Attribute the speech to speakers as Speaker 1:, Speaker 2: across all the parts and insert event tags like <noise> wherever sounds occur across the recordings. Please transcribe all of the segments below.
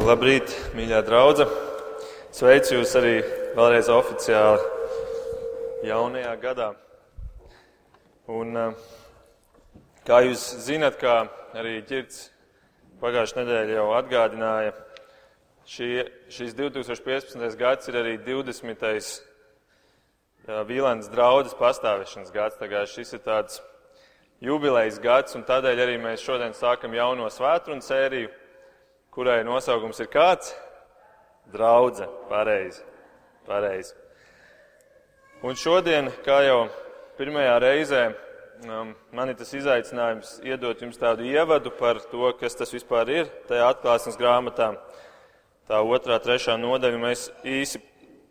Speaker 1: Labrīt, mīļā draudzene! Sveicu jūs arī vēlreiz oficiāli jaunajā gadā. Un, eh, kā jūs zinat, kā arī ģirds pagājušajā nedēļā jau atgādināja, šī, šis 2015. gads ir arī 20. Vīlēnas draudzes pastāvēšanas gads. Tagad šis ir tāds jubilejas gads, un tādēļ arī mēs šodien sākam jauno svētkrunu sēriju kurai nosaukums ir kāds? Draudze. Pareizi. Pareizi. Un šodien, kā jau pirmajā reizē, um, man ir tas izaicinājums iedot jums tādu ievadu par to, kas tas vispār ir tajā atklāsmes grāmatā. Tā otrā, trešā nodaļa mēs īsi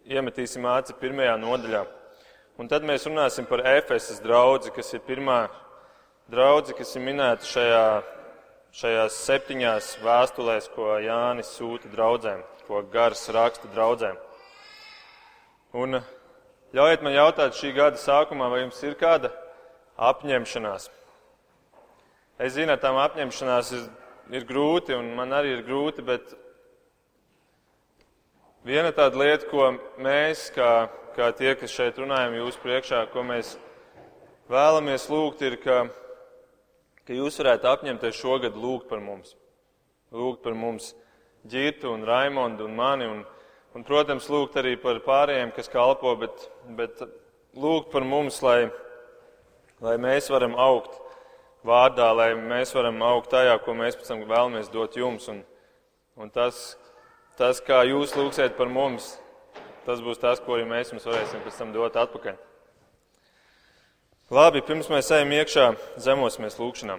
Speaker 1: iemetīsim aci pirmajā nodaļā. Un tad mēs runāsim par Efesas draudzi, kas ir pirmā draudze, kas ir minēta šajā šajās septiņās vēstulēs, ko Jānis sūta draudzēm, ko gars raksta draudzēm. Un ļaujiet man jautāt šī gada sākumā, vai jums ir kāda apņemšanās? Es zinu, tām apņemšanās ir, ir grūti, un man arī ir grūti, bet viena tāda lieta, ko mēs, kā, kā tie, kas šeit runājam jūsu priekšā, ko mēs vēlamies lūgt, ir, ka ka jūs varētu apņemties šogad lūgt par mums. Lūgt par mums Girtu un Raimondu un mani, un, un, protams, lūgt arī par pārējiem, kas kalpo, bet, bet lūgt par mums, lai, lai mēs varam augt vārdā, lai mēs varam augt tajā, ko mēs pēc tam vēlamies dot jums. Un, un tas, tas, kā jūs lūgsiet par mums, tas būs tas, ko arī mēs jums varēsim pēc tam dot atpakaļ. Labi, pirms mēs ejam iekšā, zemosimies lūkšanā.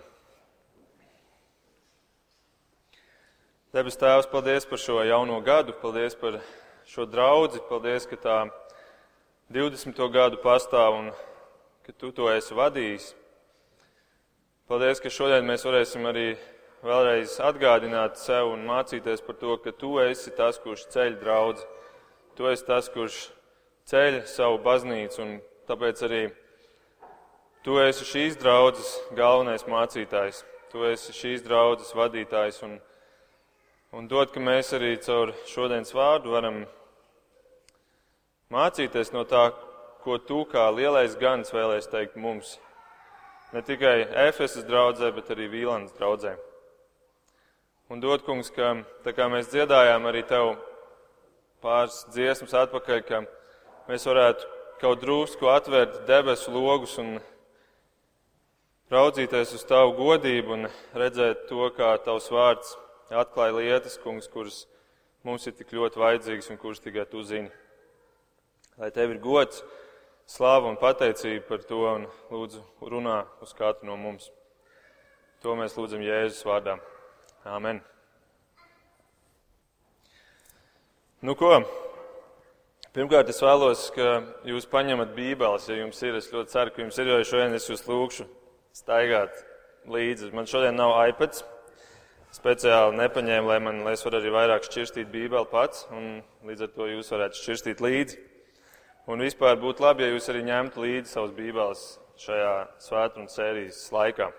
Speaker 1: Debes Tēvs, paldies par šo jauno gadu, paldies par šo draudzi, paldies, ka tā 20. gadu pastāv un ka Tu to esi vadījis. Paldies, ka šodien mēs varēsim arī vēlreiz atgādināt sev un mācīties par to, ka Tu esi tas, kurš ceļ draudzi. Tu esi tas, kurš ceļ savu baznīcu un tāpēc arī Tu esi šīs draudzes galvenais mācītājs, tu esi šīs draudzes vadītājs un, un dod, ka mēs arī caur šodienas vārdu varam mācīties no tā, ko tu kā lielais gans vēlēs teikt mums. Ne tikai Efesas draudzē, bet arī Vīlandes draudzē. Un dod, kungs, ka tā kā mēs dziedājām arī tev pāris dziesmas atpakaļ, ka mēs varētu kaut drusku atvērt debesu logus un raudzīties uz tavu godību un redzēt to, kā tavs vārds atklāja lietas, kungs, kuras mums ir tik ļoti vajadzīgas un kuras tikai tu zini. Lai tev ir gods, slāva un pateicība par to un lūdzu runā uz katru no mums. To mēs lūdzam Jēzus vārdā. Āmen. Nu ko? Pirmkārt, es vēlos, ka jūs paņemat bībeles, ja jums ir. Es ļoti ceru, ka jums ir, jo šodien es jūs lūgšu staigāt līdzi. Man šodien nav iPads. Speciāli nepaņēmu, lai, man, lai es varētu arī vairāk šķirstīt Bībeli pats, un līdz ar to jūs varētu šķirstīt līdzi. Un vispār būtu labi, ja jūs arī ņemtu līdzi savus Bībeles šajā svētdienas sērijas laikā.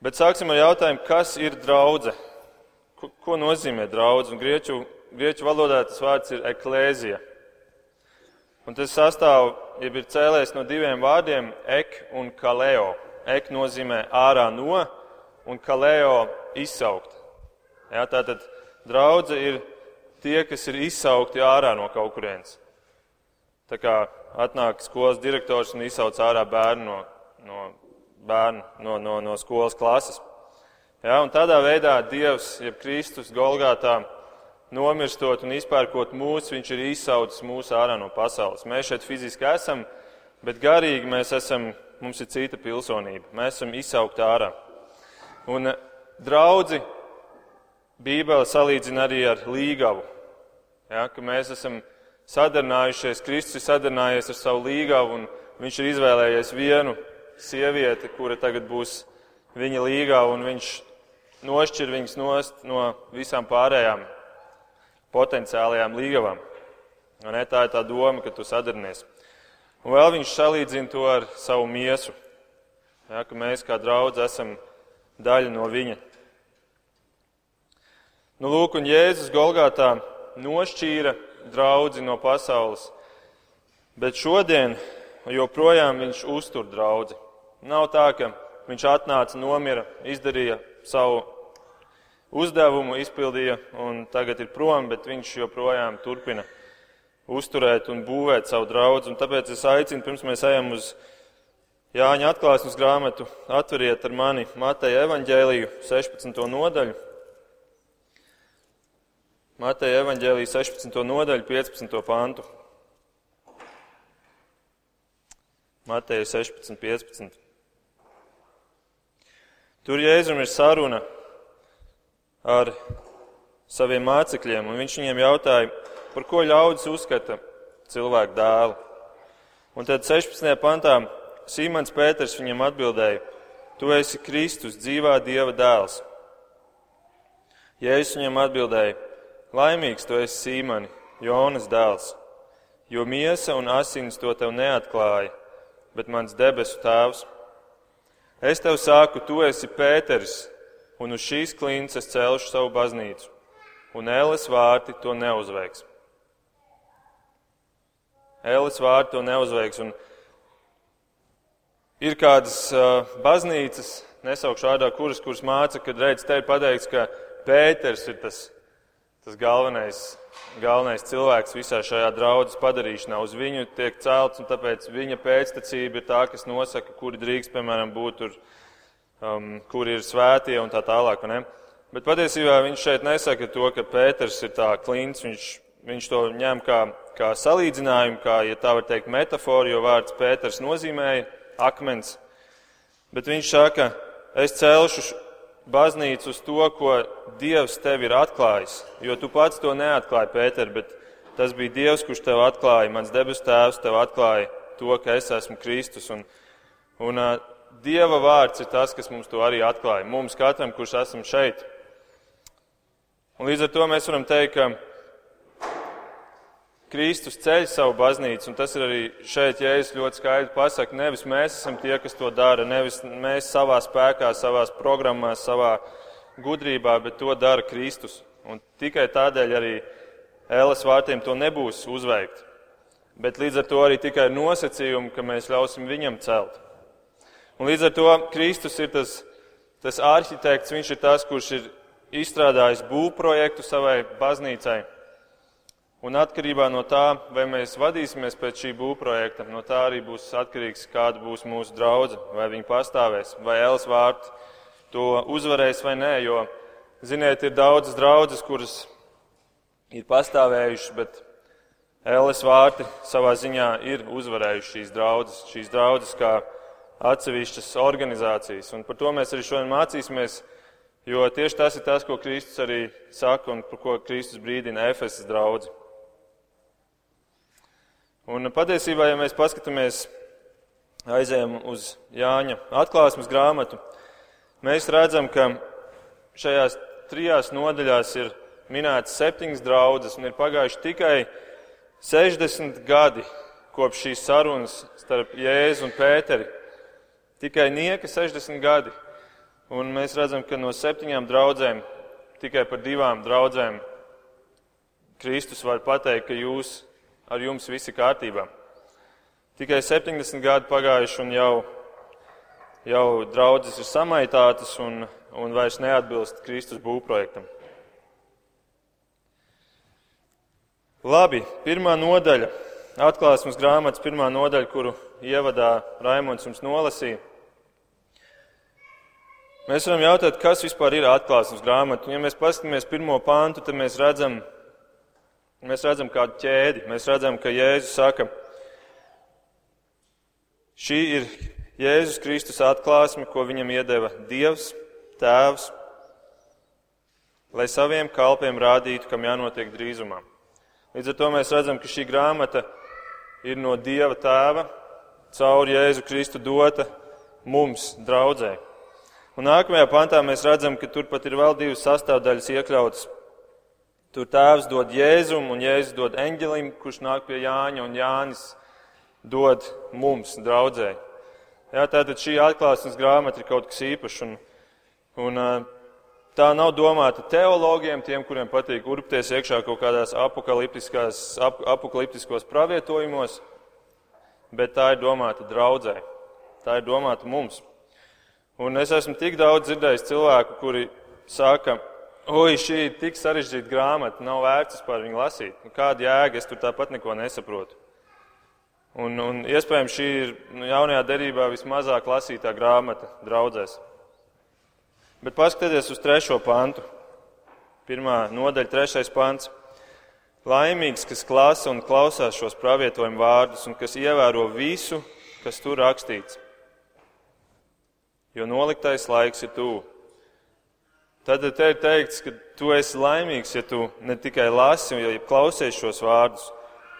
Speaker 1: Bet sāksim ar jautājumu, kas ir draudzene? Ko, ko nozīmē draudzene? Grieķu, grieķu valodā tas vārds ir eklēzija. Un tas sastāv, ja ir cēlējis no diviem vārdiem - ek un kaleo. Ek nozīmē ārā no, un kaleo izsaukt. Ja, tātad draudze ir tie, kas ir izsaukti ārā no kaut kurienes. Tā kā atnāk skolas direktors un izsauc ārā bērnu no, no, bērnu, no, no, no skolas klases. Ja, un tādā veidā Dievs, jeb Kristus Golgātā, nomirstot un izpērkot mūs, viņš ir izsaucis mūs ārā no pasaules. Mēs šeit fiziski esam, bet garīgi mēs esam, mums ir cita pilsonība. Mēs esam izsaukti ārā. Un eh, draudzi Bībele salīdzina arī ar līgavu. Ja, ka mēs esam sadarinājušies, Kristus ir sadarinājies ar savu līgavu un viņš ir izvēlējies vienu sievieti, kura tagad būs viņa līgava un viņš nošķir viņas nost no visām pārējām potenciālajām līgavām. Ne, tā ir tā doma, ka tu sadarinies. Un vēl viņš salīdzina to ar savu miesu. Ja, mēs kā draudz esam daļa no viņa. Nu, lūk, un Jēzus Golgātā nošķīra draudzi no pasaules, bet šodien joprojām viņš uztur draudzi. Nav tā, ka viņš atnāca, nomira, izdarīja savu uzdevumu, izpildīja un tagad ir prom, bet viņš joprojām turpina uzturēt un būvēt savu draudzi. Un tāpēc es aicinu, pirms mēs ejam uz Jāņa atklāsmes grāmatu, atveriet ar mani Mateja evaņģēliju 16. nodaļu. Mateja evaņģēlija 16. nodaļu, 15. pantu. Mateja 16, 15. Tur Jēzum ir saruna ar saviem mācekļiem, un viņš viņiem jautāja, par ko ļaudis uzskata cilvēku dēlu. Un tad 16. pantā Sīmans Pēters viņam atbildēja: Tu esi Kristus, dzīvā Dieva dēls. Jēzus viņam atbildēja: Laimīgs tu esi Sīmani, Jonas dēls, jo miesa un asins to tev neatklāja, bet mans debesu tēvs. Es tev saku, tu esi Pēters, un uz šīs klinces celšu savu baznīcu, un ēles vārti to neuzveiks. Ēles vārti to neuzveiks. Un Ir kādas baznīcas, nesaukšu vārdā, kuras, kuras māca, kad redz, te ir pateikts, ka Pēters ir tas, tas galvenais, galvenais cilvēks visā šajā draudzes padarīšanā. Uz viņu tiek celts, un tāpēc viņa pēctecība ir tā, kas nosaka, kuri drīkst, piemēram, būt tur, um, kuri ir svētie un tā tālāk. Bet patiesībā viņš šeit nesaka to, ka Pēters ir tā klints, viņš, viņš to ņem kā, kā salīdzinājumu, kā, ja tā var teikt, metaforu, jo vārds Pēters nozīmēja akmens. Bet viņš saka, es celšu baznīcu uz to, ko Dievs tev ir atklājis. Jo tu pats to neatklāji, Pēter, bet tas bija Dievs, kurš tev atklāja. Mans debes tēvs tev atklāja to, ka es esmu Kristus. Un, un Dieva vārds ir tas, kas mums to arī atklāja. Mums katram, kurš esam šeit. Un līdz ar to mēs varam teikt, ka Kristus ceļ savu baznīcu, un tas ir arī šeit, es ļoti skaidri pasaku, nevis mēs esam tie, kas to dara, nevis mēs savā spēkā, savā programmā, savā gudrībā, bet to dara Kristus. Un tikai tādēļ arī ēles vārtiem to nebūs uzveikt. Bet līdz ar to arī tikai nosacījumi, ka mēs ļausim viņam celt. Un līdz ar to Kristus ir tas, tas arhitekts, viņš ir tas, kurš ir izstrādājis būvprojektu savai baznīcai. Un atkarībā no tā, vai mēs vadīsimies pēc šī būvprojekta, no tā arī būs atkarīgs, kāda būs mūsu draudzene, vai viņi pastāvēs, vai Elas vārti to uzvarēs vai nē. Jo, ziniet, ir daudzas draudzes, kuras ir pastāvējušas, bet Elas vārti savā ziņā ir uzvarējušas šīs draudzes, šīs draudzes kā atsevišķas organizācijas. Un par to mēs arī šodien mācīsimies, jo tieši tas ir tas, ko Kristus arī saka un par ko Kristus brīdina Efesas draugu. Un patiesībā, ja mēs paskatāmies, aizējam uz Jāņa atklāsmes grāmatu, mēs redzam, ka šajās trijās nodaļās ir minētas septiņas draudzes un ir pagājuši tikai 60 gadi kopš šīs sarunas starp Jēzu un Pēteri. Tikai nieka 60 gadi. Un mēs redzam, ka no septiņām draudzēm tikai par divām draudzēm Kristus var pateikt, ka jūs ar jums viss ir kārtībā. Tikai 70 gadi pagājuši un jau, jau draudzes ir samaitātas un, un vairs neatbilst Kristus būvprojektam. Labi, pirmā nodaļa, atklāsmes grāmatas pirmā nodaļa, kuru ievadā Raimons jums nolasīja. Mēs varam jautāt, kas vispār ir atklāsmes grāmata. Ja mēs paskatāmies pirmo pāntu, tad mēs redzam, Mēs redzam kādu ķēdi. Mēs redzam, ka Jēzus saka, šī ir Jēzus Kristus atklāsme, ko viņam iedeva Dievs, Tēvs, lai saviem kalpiem rādītu, kam jānotiek drīzumā. Līdz ar to mēs redzam, ka šī grāmata ir no Dieva Tēva caur Jēzu Kristu dota mums, draudzē. Un nākamajā pantā mēs redzam, ka turpat ir vēl divas sastāvdaļas iekļautas Tur tēvs dod jēzumu, un jēzus dod eņģelim, kurš nāk pie Jāņa, un Jānis dod mums, draudzē. Jā, tātad šī atklāsmes grāmata ir kaut kas īpašs. Un, un, tā nav domāta teologiem, tiem, kuriem patīk urpties iekšā kaut kādās ap, apakaliptiskos pravietojumos, bet tā ir domāta draudzē. Tā ir domāta mums. Un es esmu tik daudz dzirdējis cilvēku, kuri saka, oi, šī ir tik sarežģīta grāmata, nav vērts par viņu lasīt. Nu, kāda jēga, es tur tāpat neko nesaprotu. Un, un iespējams šī ir nu, jaunajā derībā vismazāk lasītā grāmata draudzēs. Bet paskatieties uz trešo pantu. Pirmā nodaļa, trešais pants. Laimīgs, kas klāsa un klausās šos pravietojumu vārdus un kas ievēro visu, kas tur rakstīts. Jo noliktais laiks ir tuvu. Tad te ir teikts, ka tu esi laimīgs, ja tu ne tikai lasi ja klausies šos vārdus,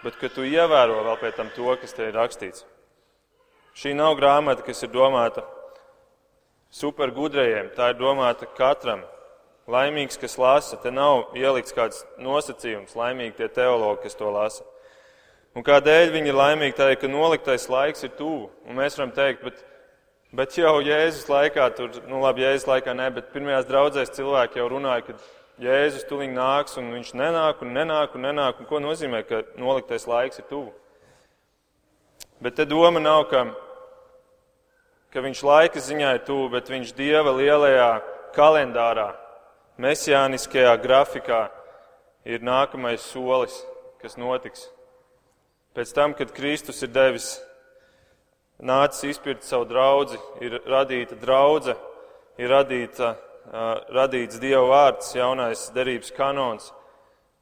Speaker 1: bet ka tu ievēro vēl pēc tam to, kas te ir rakstīts. Šī nav grāmata, kas ir domāta supergudrajiem. Tā ir domāta katram. Laimīgs, kas lasa, te nav ielikts kāds nosacījums, laimīgi tie teologi, kas to lasa. Un kādēļ viņi ir laimīgi? Tādēļ, ka noliktais laiks ir tuvu. Un mēs varam teikt, bet, bet jau Jēzus laikā, tur, nu labi, Jēzus laikā ne, bet pirmajās draudzēs cilvēki jau runāja, ka Jēzus tuliņ nāks un viņš nenāk un nenāk un nenāk. Un ko nozīmē, ka noliktais laiks ir tuvu? Bet te doma nav, ka ka viņš laika ziņā ir tuvu, bet viņš Dieva lielajā kalendārā, mesijāniskajā grafikā ir nākamais solis, kas notiks. Pēc tam, kad Kristus ir devis, nācis izpirkt savu draugu, ir radīta draudzene, ir radīta, uh, radīts Dieva vārds, jaunais derības kanons.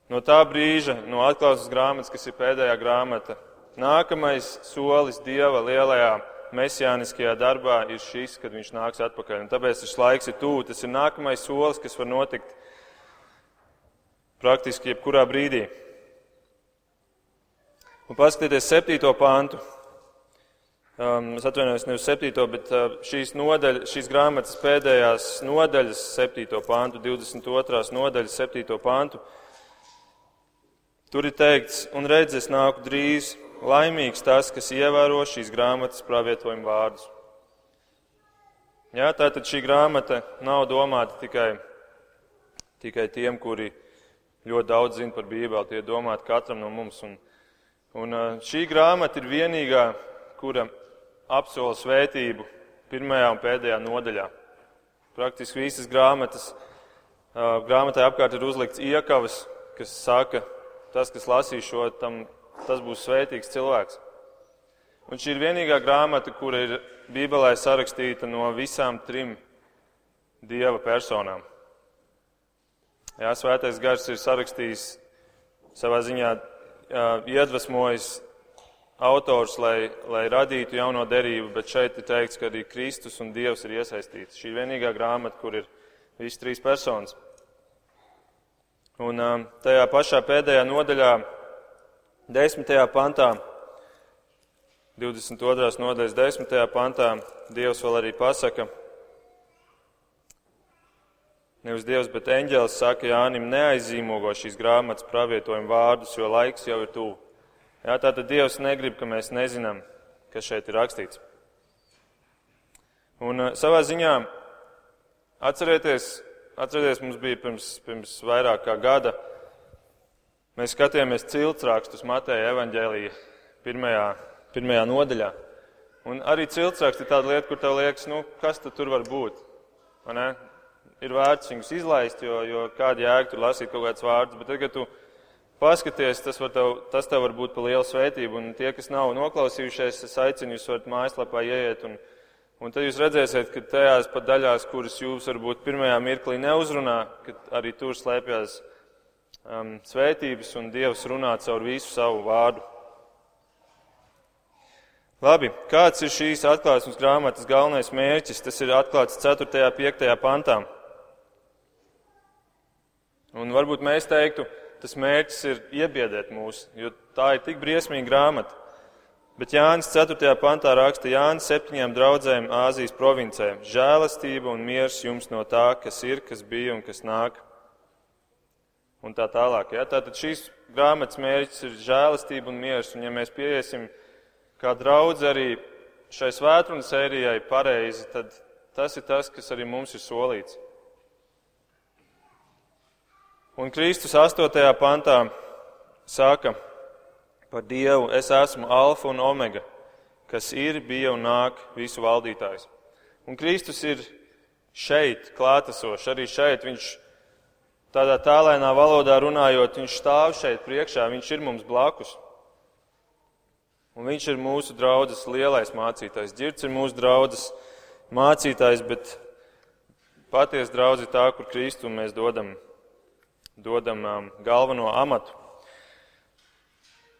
Speaker 1: No tā brīža, no atklāsmes grāmatas, kas ir pēdējā grāmata, nākamais solis Dieva lielajā mesijāniskajā darbā ir šis, kad viņš nāks atpakaļ. Un tāpēc šis laiks ir tuvu. Tas ir nākamais solis, kas var notikt praktiski jebkurā brīdī. Un paskatieties septīto pāntu. Um, es atvainojos nevis septīto, bet uh, šīs, nodaļa, šīs grāmatas pēdējās nodaļas, septīto pāntu, 22. nodaļas, septīto pāntu. Tur ir teikts, un redz, es nāku drīz, Laimīgs tas, kas ievēro šīs grāmatas pravietojumu vārdus. Jā, tātad šī grāmata nav domāta tikai, tikai tiem, kuri ļoti daudz zina par Bībeli. Tie ir domāti katram no mums. Un, un šī grāmata ir vienīgā, kura apsola svētību pirmajā un pēdējā nodaļā. Praktiski visas grāmatas, grāmatai apkārt ir uzlikts iekavas, kas saka, tas, kas lasīs šo, tam tas būs svētīgs cilvēks. Un šī ir vienīgā grāmata, kura ir Bībelē sarakstīta no visām trim dieva personām. Jā, svētais gars ir sarakstījis savā ziņā iedvesmojis autors, lai, lai radītu jauno derību, bet šeit ir teikts, ka arī Kristus un Dievs ir iesaistīts. Šī ir vienīgā grāmata, kur ir visas trīs personas. Un tajā pašā pēdējā nodaļā 10. pantā, 22. nodaļas 10. pantā, Dievs vēl arī pasaka, nevis Dievs, bet eņģēlis saka Jānim, neaizīmogo šīs grāmatas pravietojumu vārdus, jo laiks jau ir tuvu. Jā, tātad Dievs negrib, ka mēs nezinām, kas šeit ir rakstīts. Un uh, savā ziņā atcerieties, atcerieties, mums bija pirms, pirms vairāk kā gada Mēs skatījāmies ciltsrakstus Mateja evaņģēlīja pirmajā, pirmajā nodaļā. Un arī ciltsraksts ir tāda lieta, kur tev liekas, nu, kas tur var būt. Ir vērts viņus izlaist, jo, jo kāda jēga tur lasīt kaut kādus vārdus. Bet, tad, kad tu paskaties, tas, tev, tas tev var būt par lielu svētību. Un tie, kas nav noklausījušies, es aicinu jūs varat mājaslapā ieiet. Un, un tad jūs redzēsiet, ka tajās pat daļās, kuras jūs varbūt pirmajā mirklī neuzrunā, ka arī tur slēpjas um, svētības un Dievs runā caur visu savu vārdu. Labi, kāds ir šīs atklāsmes grāmatas galvenais mērķis? Tas ir atklāts 4. un 5. pantā. Un varbūt mēs teiktu, tas mērķis ir iebiedēt mūs, jo tā ir tik briesmīga grāmata. Bet Jānis 4. pantā raksta Jānis septiņām draudzēm Āzijas provincē - žēlastība un miers jums no tā, kas ir, kas bija un kas nāk un tā tālāk. Ja? Tātad šīs grāmatas mērķis ir žēlastība un miers, un ja mēs pieiesim kā draudz arī šai svētrunas sērijai pareizi, tad tas ir tas, kas arī mums ir solīts. Un Kristus 8. pantā saka par Dievu, es esmu alfa un omega, kas ir, bija un nāk visu valdītājs. Un Kristus ir šeit, klātesošs, arī šeit. Viņš tādā tālēnā valodā runājot, viņš stāv šeit priekšā, viņš ir mums blakus. Un viņš ir mūsu draudzes lielais mācītājs. Girts ir mūsu draudzes mācītājs, bet patiesa draudz ir tā, kur Kristu mēs dodam dodam um, galveno amatu.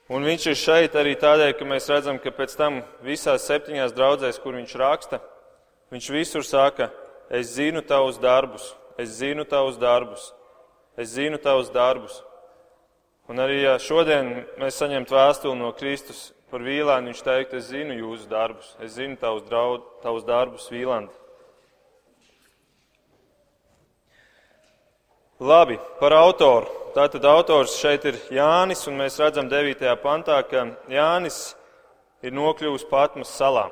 Speaker 1: Un viņš ir šeit arī tādēļ, ka mēs redzam, ka pēc tam visās septiņās draudzēs, kur viņš raksta, viņš visur saka, es zinu tavus darbus, es zinu tavus darbus, es zinu tavus darbus. Un arī ja šodien mēs saņemtu vēstuli no Kristus par vīlānu, viņš teikt, es zinu jūsu darbus, es zinu tavus, draud, tavus darbus vīlandi. Labi, par autoru. Tātad autors šeit ir Jānis, un mēs redzam 9. pantā, ka Jānis ir nokļuvis Patmas salā.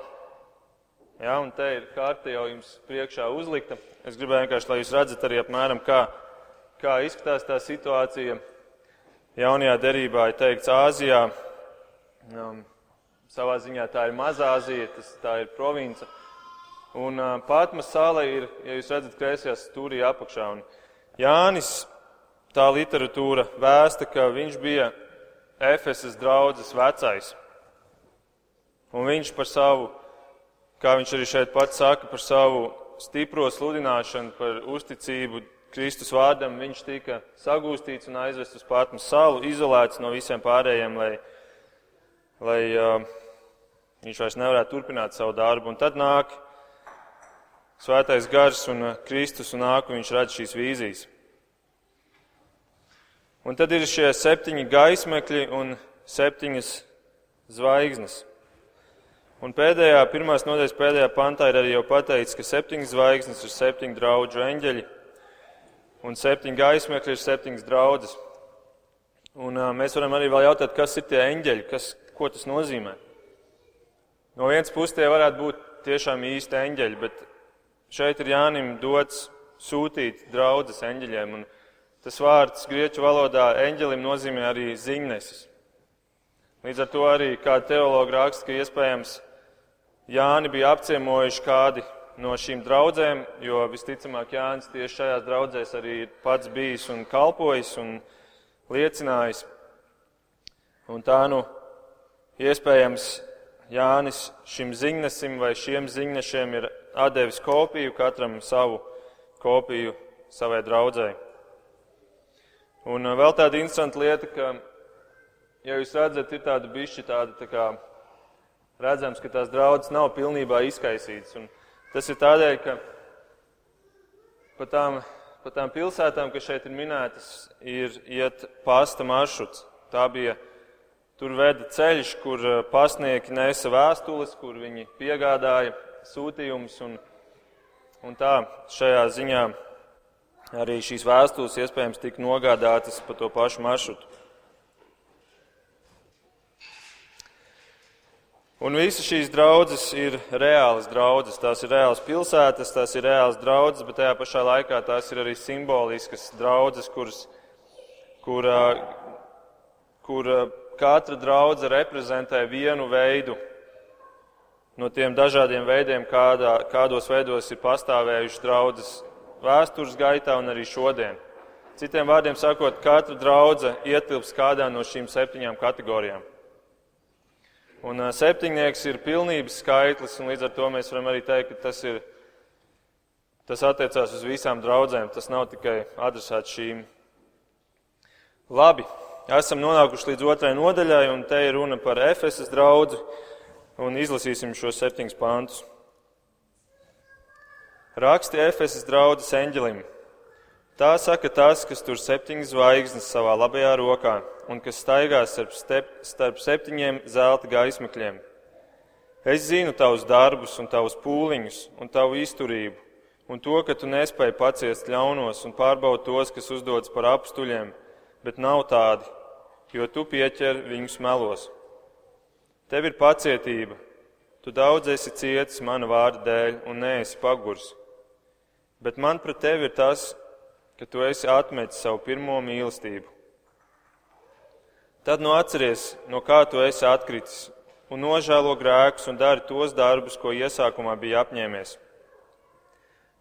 Speaker 1: Ja, un te ir karte jau jums priekšā uzlikta. Es gribēju vienkārši, lai jūs redzat arī apmēram, kā, kā izskatās tā situācija. Jaunajā derībā ir teikts Āzijā. Um, savā ziņā tā ir Mazāzija, tas, tā ir province. Un uh, Patmas sala ir, ja jūs redzat, kreisajā stūrī apakšā. Un, Jānis, tā literatūra vēsta, ka viņš bija Efesas draudzes vecais. Un viņš par savu, kā viņš arī šeit pats saka, par savu stipro sludināšanu, par uzticību Kristus vārdam, viņš tika sagūstīts un aizvests uz Patmas salu, izolēts no visiem pārējiem, lai, lai uh, viņš vairs nevarētu turpināt savu darbu. Un tad nāk Svētais gars un uh, Kristus un nāk, un viņš redz šīs vīzijas. Un tad ir šie septiņi gaismekļi un septiņas zvaigznes. Un pēdējā, pirmās nodaļas pēdējā pantā ir arī jau pateicis, ka septiņas zvaigznes ir septiņi draugu eņģeļi, un septiņi gaismekļi ir septiņas draudzes. Un uh, mēs varam arī vēl jautāt, kas ir tie eņģeļi, kas, ko tas nozīmē. No vienas puses tie varētu būt tiešām īsti eņģeļi, bet Šeit ir Jānim dots sūtīt draudzes eņģeļiem, un tas vārds grieķu valodā eņģelim nozīmē arī ziņnesis. Līdz ar to arī kāda teologa raksta, ka iespējams Jāni bija apciemojuši kādi no šīm draudzēm, jo visticamāk Jānis tieši šajās draudzēs arī ir pats bijis un kalpojis un liecinājis. Un tā nu iespējams Jānis šim ziņnesim vai šiem ziņnešiem ir atdevis kopiju, katram savu kopiju savai draudzēji. Un uh, vēl tāda interesanta lieta, ka, ja jūs redzat, ir tāda bišķi tāda tā kā redzams, ka tās draudzes nav pilnībā izkaisītas. Un tas ir tādēļ, ka pa tām, pa tām pilsētām, kas šeit ir minētas, ir iet pasta maršruts. Tā bija Tur veda ceļš, kur uh, pasnieki nesa vēstules, kur viņi piegādāja sūtījumus. Un, un tā šajā ziņā arī šīs vēstules iespējams tika nogādātas pa to pašu maršrutu. Un visas šīs draudzes ir reālas draudzes. Tās ir reālas pilsētas, tās ir reālas draudzes, bet tajā pašā laikā tās ir arī simboliskas draudzes, kuras, kur, kur katra draudze reprezentē vienu veidu no tiem dažādiem veidiem, kādā, kādos veidos ir pastāvējuši draudzes vēstures gaitā un arī šodien. Citiem vārdiem sakot, katra draudzene ietilps kādā no šīm septiņām kategorijām. Un septiņnieks ir pilnības skaitlis, un līdz ar to mēs varam arī teikt, ka tas, ir, tas attiecās uz visām draudzēm. Tas nav tikai adresēts šīm. Labi, esam nonākuši līdz otrai nodaļai, un te ir runa par Efesas draugu un izlasīsim šos septiņus pāntus. Raksti Efesas draudzes eņģelim. Tā saka tas, kas tur septiņas zvaigznes savā labajā rokā un kas staigās starp, step, starp septiņiem zelta gaismakļiem. Es zinu tavus darbus un tavus pūliņus un tavu izturību un to, ka tu nespēji paciest ļaunos un pārbaud tos, kas uzdodas par apstuļiem, bet nav tādi, jo tu pieķer viņus melos. Tev ir pacietība, tu daudz esi cietis mana vārda dēļ un neesi pagurs. Bet man pret tevi ir tas, ka tu esi atmetis savu pirmo mīlestību. Tad nu atceries, no kā tu esi atkritis, un nožēlo grēkus un dari tos darbus, ko iesākumā bija apņēmies.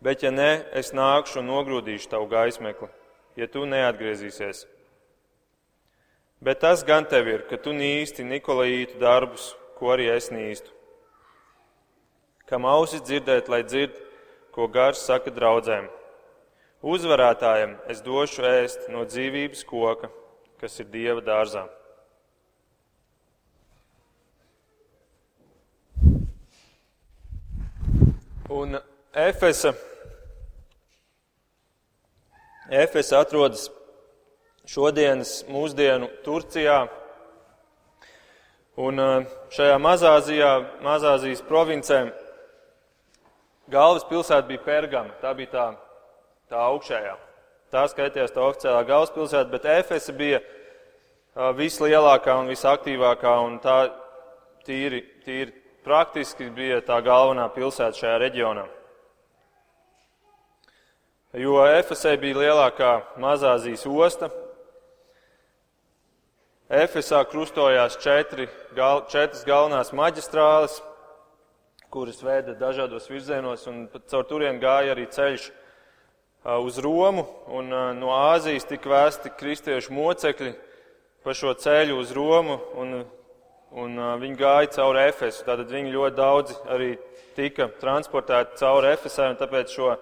Speaker 1: Bet, ja nē, es nākšu un nogrūdīšu tavu gaismekli, ja tu neatgriezīsies. Bet tas gan tev ir, ka tu nīsti Nikolaitu darbus, ko arī es nīstu. Kam ausis dzirdēt, lai dzird, ko gars saka draudzēm. Uzvarētājiem es došu ēst no dzīvības koka, kas ir Dieva dārzā. Un Efesa, Efesa atrodas šodienas mūsdienu Turcijā. Un šajā Mazāzijā, Mazāzijas provincē, galvaspilsēta bija Pergama. Tā bija tā tā augšējā. Tā skaitījās tā oficiālā galvaspilsēta, bet Efesa bija vislielākā un visaktīvākā, un tā tīri, tīri praktiski bija tā galvenā pilsēta šajā reģionā. Jo Efesē bija lielākā Mazāzijas osta. Efesā krustojās četri, gal, četras galvenās maģistrāles, kuras veda dažādos virzienos, un caur turien gāja arī ceļš uz Romu, un no Āzijas tika vēsti kristiešu mocekļi pa šo ceļu uz Romu, un, un viņi gāja cauri Efesu. Tātad viņi ļoti daudzi arī tika transportēti cauri Efesai, un tāpēc šo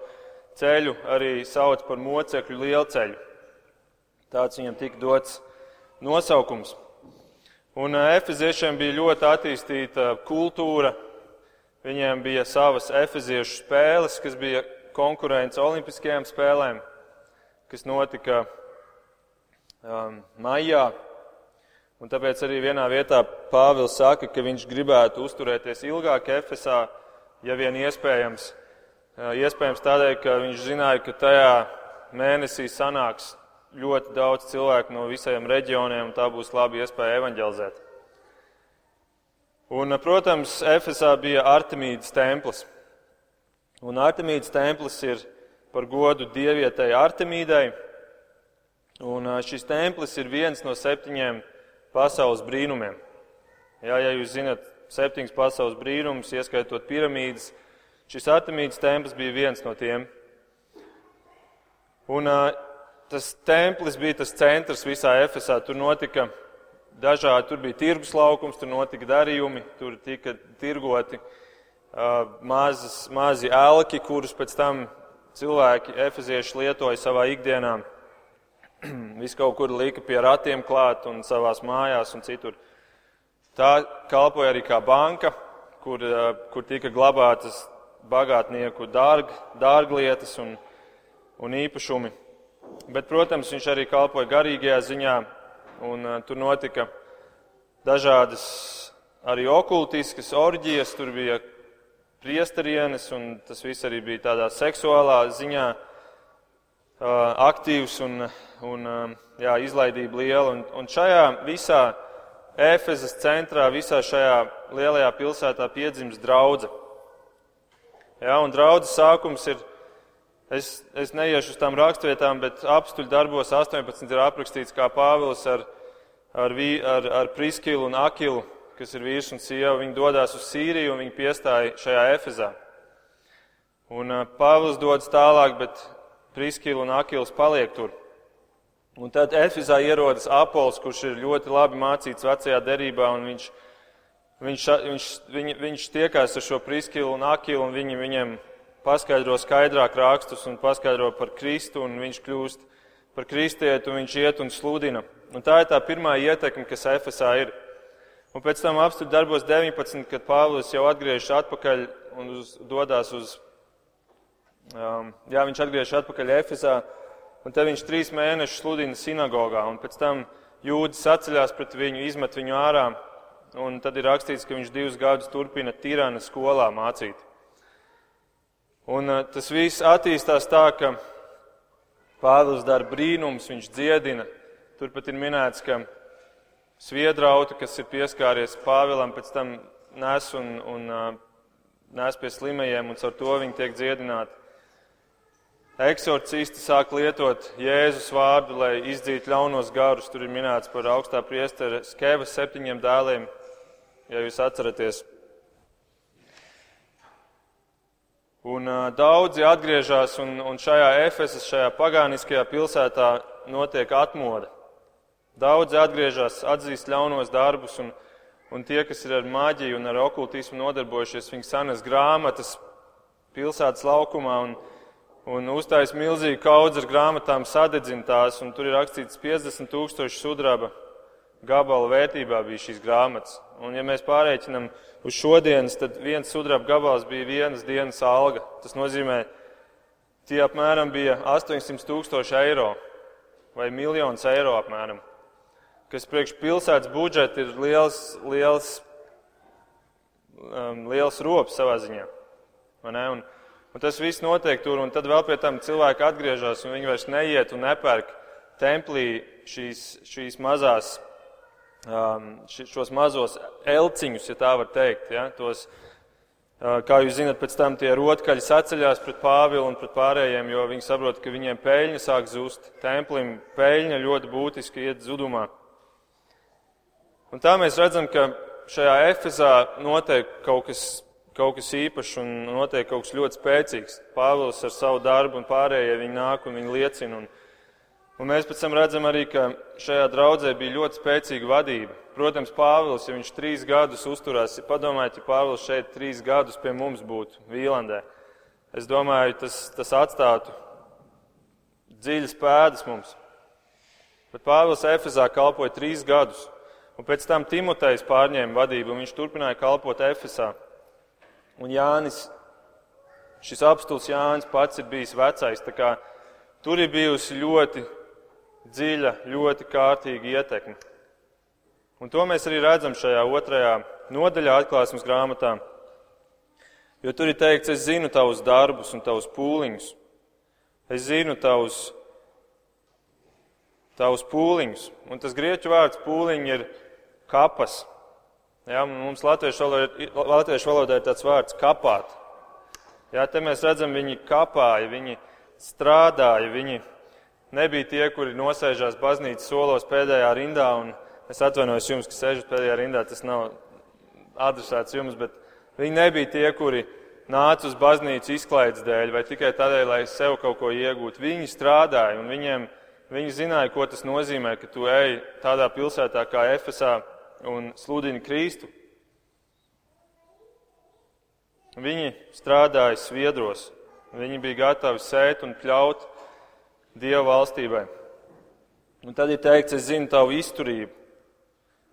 Speaker 1: ceļu arī sauc par mocekļu lielceļu. Tāds viņam tika dots nosaukums. Un efeziešiem bija ļoti attīstīta kultūra. Viņiem bija savas efeziešu spēles, kas bija konkurence Olimpiskajām spēlēm, kas notika um, maijā. Un tāpēc arī vienā vietā Pāvils saka, ka viņš gribētu uzturēties ilgāk Efesā, ja vien iespējams. Iespējams tādēļ, ka viņš zināja, ka tajā mēnesī sanāks ļoti daudz cilvēku no visiem reģioniem, un tā būs laba iespēja evanģelizēt. Un, protams, Efesā bija Artemīdas templis. Un Artemīdas templis ir par godu dievietai Artemīdai. Un šis templis ir viens no septiņiem pasaules brīnumiem. Jā, ja jūs zinat, septiņas pasaules brīnumus, ieskaitot piramīdas, šis Artemīdas templis bija viens no tiem. Un tas templis bija tas centrs visā Efesā. Tur notika dažādi, tur bija tirgus laukums, tur notika darījumi, tur tika tirgoti uh, mazas, mazi elki, kurus pēc tam cilvēki, efezieši, lietoja savā ikdienā. <clears throat> Viss kaut kur lika pie ratiem klāt un savās mājās un citur. Tā kalpoja arī kā banka, kur, kur tika glabātas bagātnieku dārg, dārglietas un, un īpašumi. Bet, protams, viņš arī kalpoja garīgajā ziņā, un tur notika dažādas arī okultiskas orģijas, tur bija priesterienes, un tas viss arī bija tādā seksuālā ziņā aktīvs un, un jā, izlaidība liela. Un, un šajā visā Ēfezes centrā, visā šajā lielajā pilsētā piedzimst draudze. Jā, un draudzes sākums ir, es, es neiešu uz tām rakstvietām, bet apstuļu darbos 18 ir aprakstīts, kā Pāvils ar, ar, ar, ar Priskilu un Akilu kas ir vīrs un sieva, viņi dodas uz Sīriju un viņi piestāja šajā Efezā. Un Pāvils dodas tālāk, bet Priskila un Akils paliek tur. Un tad Efezā ierodas Apols, kurš ir ļoti labi mācīts vecajā derībā, un viņš, viņš, viņš, viņ, viņš tiekās ar šo Priskilu un Akilu, un viņi viņiem paskaidro skaidrāk rakstus un paskaidro par Kristu, un viņš kļūst par kristieti, un viņš iet un sludina. Un tā ir tā pirmā ietekme, kas Efesā ir. Un pēc tam apstākļu darbos 19, kad Pāvils jau atgriežas atpakaļ un uz, dodas uz, um, jā, viņš atgriežas atpakaļ Efesā, un te viņš trīs mēnešus sludina sinagogā, un pēc tam jūdzi saceļās pret viņu, izmet viņu ārā, un tad ir rakstīts, ka viņš divus gadus turpina tirana skolā mācīt. Un uh, tas viss attīstās tā, ka Pāvils dara brīnums, viņš dziedina. Turpat ir minēts, ka sviedrautu, kas ir pieskāries Pāvilam, pēc tam nes un, un nes pie slimajiem, un caur to viņi tiek dziedināti. eksorcisti sāk lietot Jēzus vārdu, lai izdzītu ļaunos garus. Tur ir minēts par augstā priestera skevas septiņiem dēliem, ja jūs atceraties. Un uh, daudzi atgriežas, un, un šajā Efesas, šajā pagāniskajā pilsētā notiek atmoda. Daudzi atgriežas, atzīst ļaunos darbus, un, un tie, kas ir ar maģiju un ar okultismu nodarbojušies, viņi sanes grāmatas pilsētas laukumā un, un uztais milzīgu kaudzi ar grāmatām, sadedzina tās, un tur ir rakstīts 50 tūkstoši sudraba gabala vērtībā bija šīs grāmatas. Un, ja mēs pārreikinām uz šodienas, tad viens sudraba gabals bija vienas dienas alga. Tas nozīmē, tie apmēram bija 800 tūkstoši eiro vai miljonus eiro apmēram, kas priekš pilsētas budžeta ir liels, liels, um, liels rops savā ziņā. Un, un tas viss notiek tur, un tad vēl pie tam cilvēki atgriežas, un viņi vairs neiet un nepērk templī šīs, šīs mazās šos mazos elciņus, ja tā var teikt. Ja, tos, uh, kā jūs zinat, pēc tam tie rotkaļi saceļās pret Pāvilu un pret pārējiem, jo viņi saprot, ka viņiem peļņa sāk zust. Templim peļņa ļoti būtiski iet zudumā. Un tā mēs redzam, ka šajā Efezā notiek kaut kas, kaut kas īpašs un notiek kaut kas ļoti spēcīgs. Pāvils ar savu darbu un pārējie viņi nāk un viņi liecina. Un, Un mēs pēc tam redzam arī, ka šajā draudzē bija ļoti spēcīga vadība. Protams, Pāvils, ja viņš trīs gadus uzturās, padomājiet, ja Pāvils šeit trīs gadus pie mums būtu Vīlandē. Es domāju, tas, tas atstātu dziļas pēdas mums. Bet Pāvils Efezā kalpoja trīs gadus, un pēc tam Timotejs pārņēma vadību, un viņš turpināja kalpot Efesā. Un Jānis, šis apstults Jānis pats ir bijis vecais, tā kā tur ir bijusi ļoti dziļa, ļoti kārtīga ietekme. Un to mēs arī redzam šajā otrajā nodaļā atklāsmes grāmatā. Jo tur ir teikts, es zinu tavus darbus un tavus pūliņus. Es zinu tavus, tavus pūliņus. Un tas grieķu vārds pūliņi ir kapas. Ja, mums latviešu valodā, latviešu valodā ir tāds vārds kapāt. Ja, te mēs redzam, viņi kapāja, viņi strādāja, viņi nebija tie, kuri nosēžās baznīcas solos pēdējā rindā. Es atvainojos jums, ka sēžat pēdējā rindā, tas nav adresēts jums, bet viņi nebija tie, kuri nāca uz baznīcu izklaides dēļ vai tikai tādēļ, lai sev kaut ko iegūtu. Viņi strādāja un viņiem, viņi zināja, ko tas nozīmē, ka tu ej tādā pilsētā kā Efesā un sludini Kristu. Viņi strādāja sviedros, viņi bija gatavi sēt un pļaut Dieva valstībai. Un tad ir teikts, es zinu tavu izturību,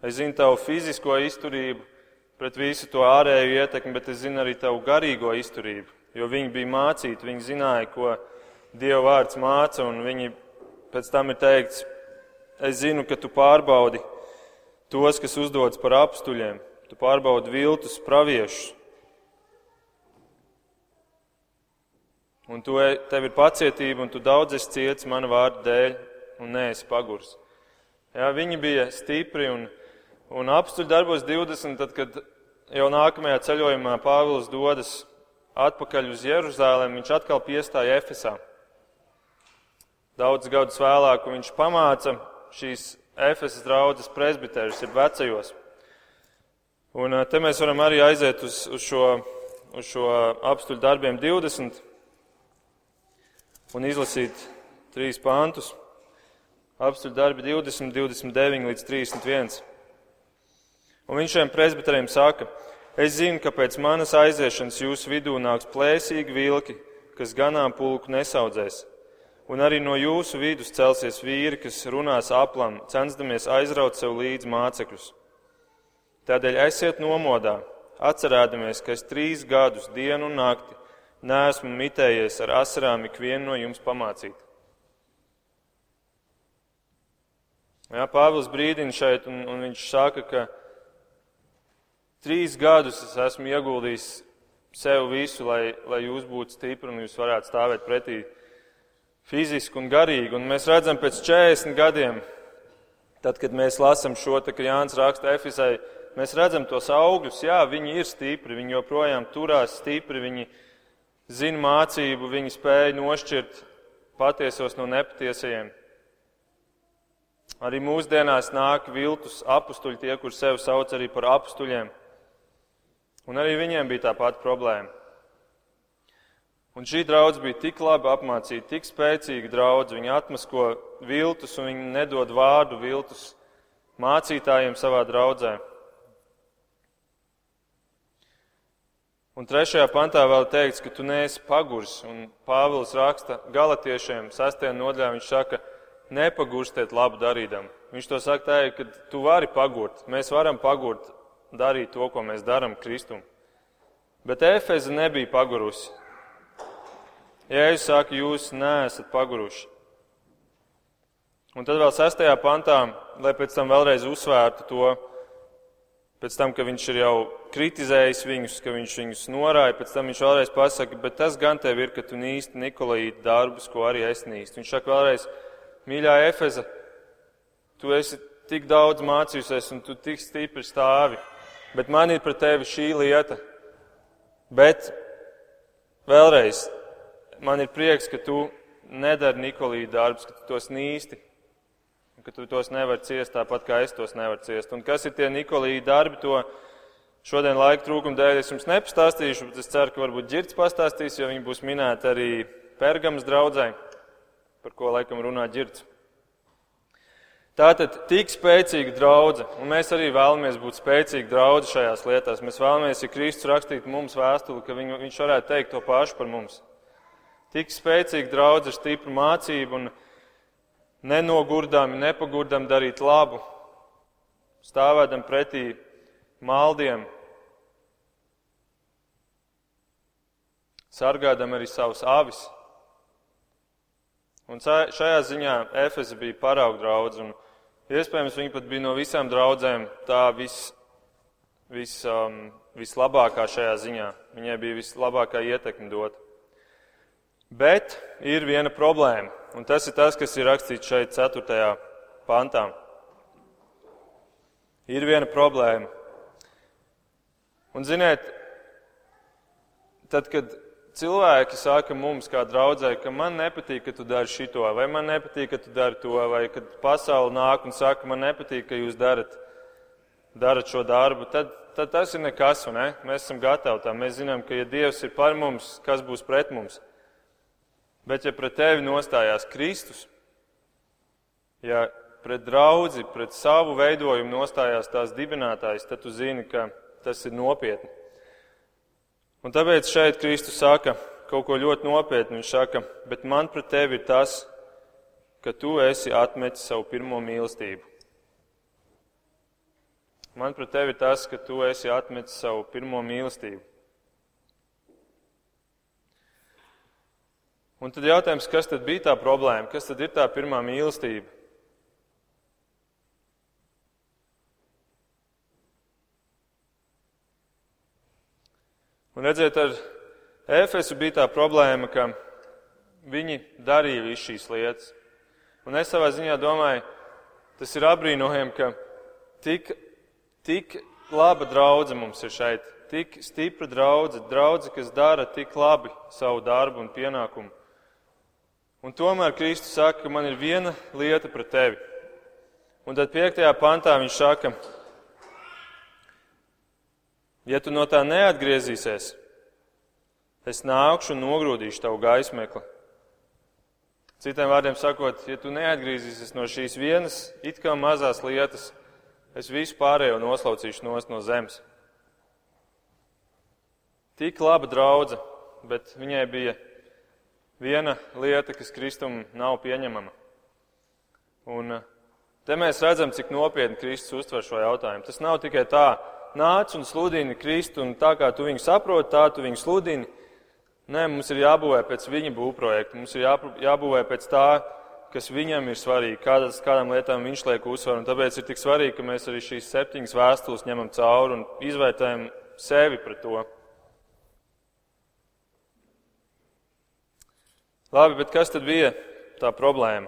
Speaker 1: es zinu tavu fizisko izturību pret visu to ārēju ietekmi, bet es zinu arī tavu garīgo izturību, jo viņi bija mācīti, viņi zināja, ko Dieva vārds māca, un viņi pēc tam ir teikts, es zinu, ka tu pārbaudi tos, kas uzdodas par apstuļiem, tu pārbaudi viltus praviešus, un tu, e, tev ir pacietība, un tu daudz esi ciets mana vārda dēļ, un neesi pagurs. Jā, viņi bija stipri un, un apstuļi darbos 20, tad, kad jau nākamajā ceļojumā Pāvils dodas atpakaļ uz Jeruzālēm, viņš atkal piestāja Efesā. Daudz gadus vēlāk viņš pamāca šīs Efesas draudzes presbiterus, ir vecajos. Un te mēs varam arī aiziet uz, uz šo, uz šo apstuļu darbiem 20 un izlasīt trīs pāntus. Apstuļu darbi 20, 29 līdz 31. Un viņš šiem presbiteriem saka, es zinu, ka pēc manas aiziešanas jūsu vidū nāks plēsīgi vilki, kas ganāmpulku nesaudzēs. Un arī no jūsu vidus celsies vīri, kas runās aplam, censdamies aizraut sev līdzi mācekļus. Tādēļ esiet nomodā, atcerēdamies, ka es trīs gadus dienu un nakti neesmu mitējies ar asarām ikvienu no jums pamācīt. Jā, Pāvils brīdina šeit, un, un viņš saka, ka trīs gadus es esmu ieguldījis sev visu, lai, lai jūs būtu stipri un jūs varētu stāvēt pretī fiziski un garīgi. Un mēs redzam pēc 40 gadiem, tad, kad mēs lasam šo, ka Jānis raksta Efisai, mēs redzam tos augļus, jā, viņi ir stipri, viņi joprojām turās stipri, viņi, zina mācību, viņi spēja nošķirt patiesos no nepatiesajiem. Arī mūsdienās nāk viltus apstuļi, tie, kur sevi sauc arī par apstuļiem. Un arī viņiem bija tā pati problēma. Un šī draudz bija tik labi apmācīta, tik spēcīga draudz, viņa atmasko viltus un viņa nedod vārdu viltus mācītājiem savā draudzē. Un trešajā pantā vēl teikts, ka tu neesi pagurs. Un Pāvils raksta galotiešiem, sastajā nodaļā viņš saka, nepagurstiet labu darīdam. Viņš to saka tā, ka tu vari pagurt. Mēs varam pagurt, darīt to, ko mēs darām Kristum. Bet Efeze nebija pagurusi. Jēzus saka, jūs neesat paguruši. Un tad vēl sastajā pantā, lai pēc tam vēlreiz uzsvērtu to, pēc tam, ka viņš ir jau kritizējis viņus, ka viņš viņus norāja, pēc tam viņš vēlreiz pasaka, bet tas gan tev ir, ka tu nīsti Nikolīti darbus, ko arī es nīstu. Viņš saka vēlreiz, mīļā Efeza, tu esi tik daudz mācījusies un tu tik stipri stāvi, bet man ir pret tevi šī lieta. Bet vēlreiz, man ir prieks, ka tu nedari Nikolīti darbus, ka tu tos nīsti, ka tu tos nevari ciest tāpat, kā es tos nevaru ciest. Un kas ir tie Nikolīdi darbi, to šodien laika trūkuma dēļ es jums nepastāstīšu, bet es ceru, ka varbūt ģirds pastāstīs, jo viņi būs minēti arī Pergams draudzē, par ko laikam runā ģirds. Tātad tik spēcīga draudzene, un mēs arī vēlamies būt spēcīgi draugi šajās lietās. Mēs vēlamies, ja Kristus rakstītu mums vēstuli, ka viņu, viņš varētu teikt to pašu par mums. Tik spēcīga draudzene ar stipru mācību un nenogurdami, nepagurdami darīt labu, stāvēdam pretī maldiem, sargādam arī savus avis. Un šajā ziņā Efeza bija parauga draudz, un iespējams viņi pat bija no visām draudzēm tā vis, vis, um, vislabākā šajā ziņā. Viņai bija vislabākā ietekme dot. Bet ir viena problēma. Un tas ir tas, kas ir rakstīts šeit, 4. pantā. Ir viena problēma. Un, ziniet, tad, kad cilvēki saka mums, kā draudzē, ka man nepatīk, ka tu dari šito, vai man nepatīk, ka tu dari to, vai kad pasaule nāk un saka, man nepatīk, ka jūs darat, darat šo darbu, tad, tad tas ir nekas, un ne? mēs esam gatavi tam. Mēs zinām, ka ja Dievs ir par mums, kas būs pret mums? Bet, ja pret tevi nostājās Kristus, ja pret draugu, pret savu veidojumu nostājās tās dibinātājs, tad tu zini, ka tas ir nopietni. Un tāpēc šeit Kristus saka kaut ko ļoti nopietnu. Viņš saka, bet man pret tevi ir tas, ka tu esi atmetis savu pirmo mīlestību. Man pret tevi ir tas, ka tu esi atmetis savu pirmo mīlestību. Un tad jautājums, kas tad bija tā problēma? Kas tad ir tā pirmā mīlestība? Un redziet, ar Efesu bija tā problēma, ka viņi darīja visu šīs lietas. Un es savā ziņā domāju, tas ir apbrīnojami, ka tik, tik laba draudzene mums ir šeit, tik stipra draudzene, draudzene, kas dara tik labi savu darbu un pienākumu. Un tomēr Kristus saka, ka man ir viena lieta pret tevi. Un tad piektajā pantā viņš saka, ja tu no tā neatgriezīsies, es nākšu un nogrūdīšu tavu gaismekli. Citiem vārdiem sakot, ja tu neatgriezīsies no šīs vienas it kā mazās lietas, es visu pārējo noslaucīšu no zemes. Tik laba draudzene, bet viņai bija viena lieta, kas Kristum nav pieņemama. Un eh, te mēs redzam, cik nopietni Kristus uztver šo jautājumu. Tas nav tikai tā, nāc un sludini Kristu, un tā kā tu viņu saproti, tā tu viņu sludini. Nē, mums ir jābūvē pēc viņa būvprojekta, mums ir jābūvē pēc tā, kas viņam ir svarīgi, kādas, kādām lietām viņš liek uzsvaru. Tāpēc ir tik svarīgi, ka mēs arī šīs septiņas vēstules ņemam cauri un izvērtējam sevi pret to. Labi, bet kas tad bija tā problēma?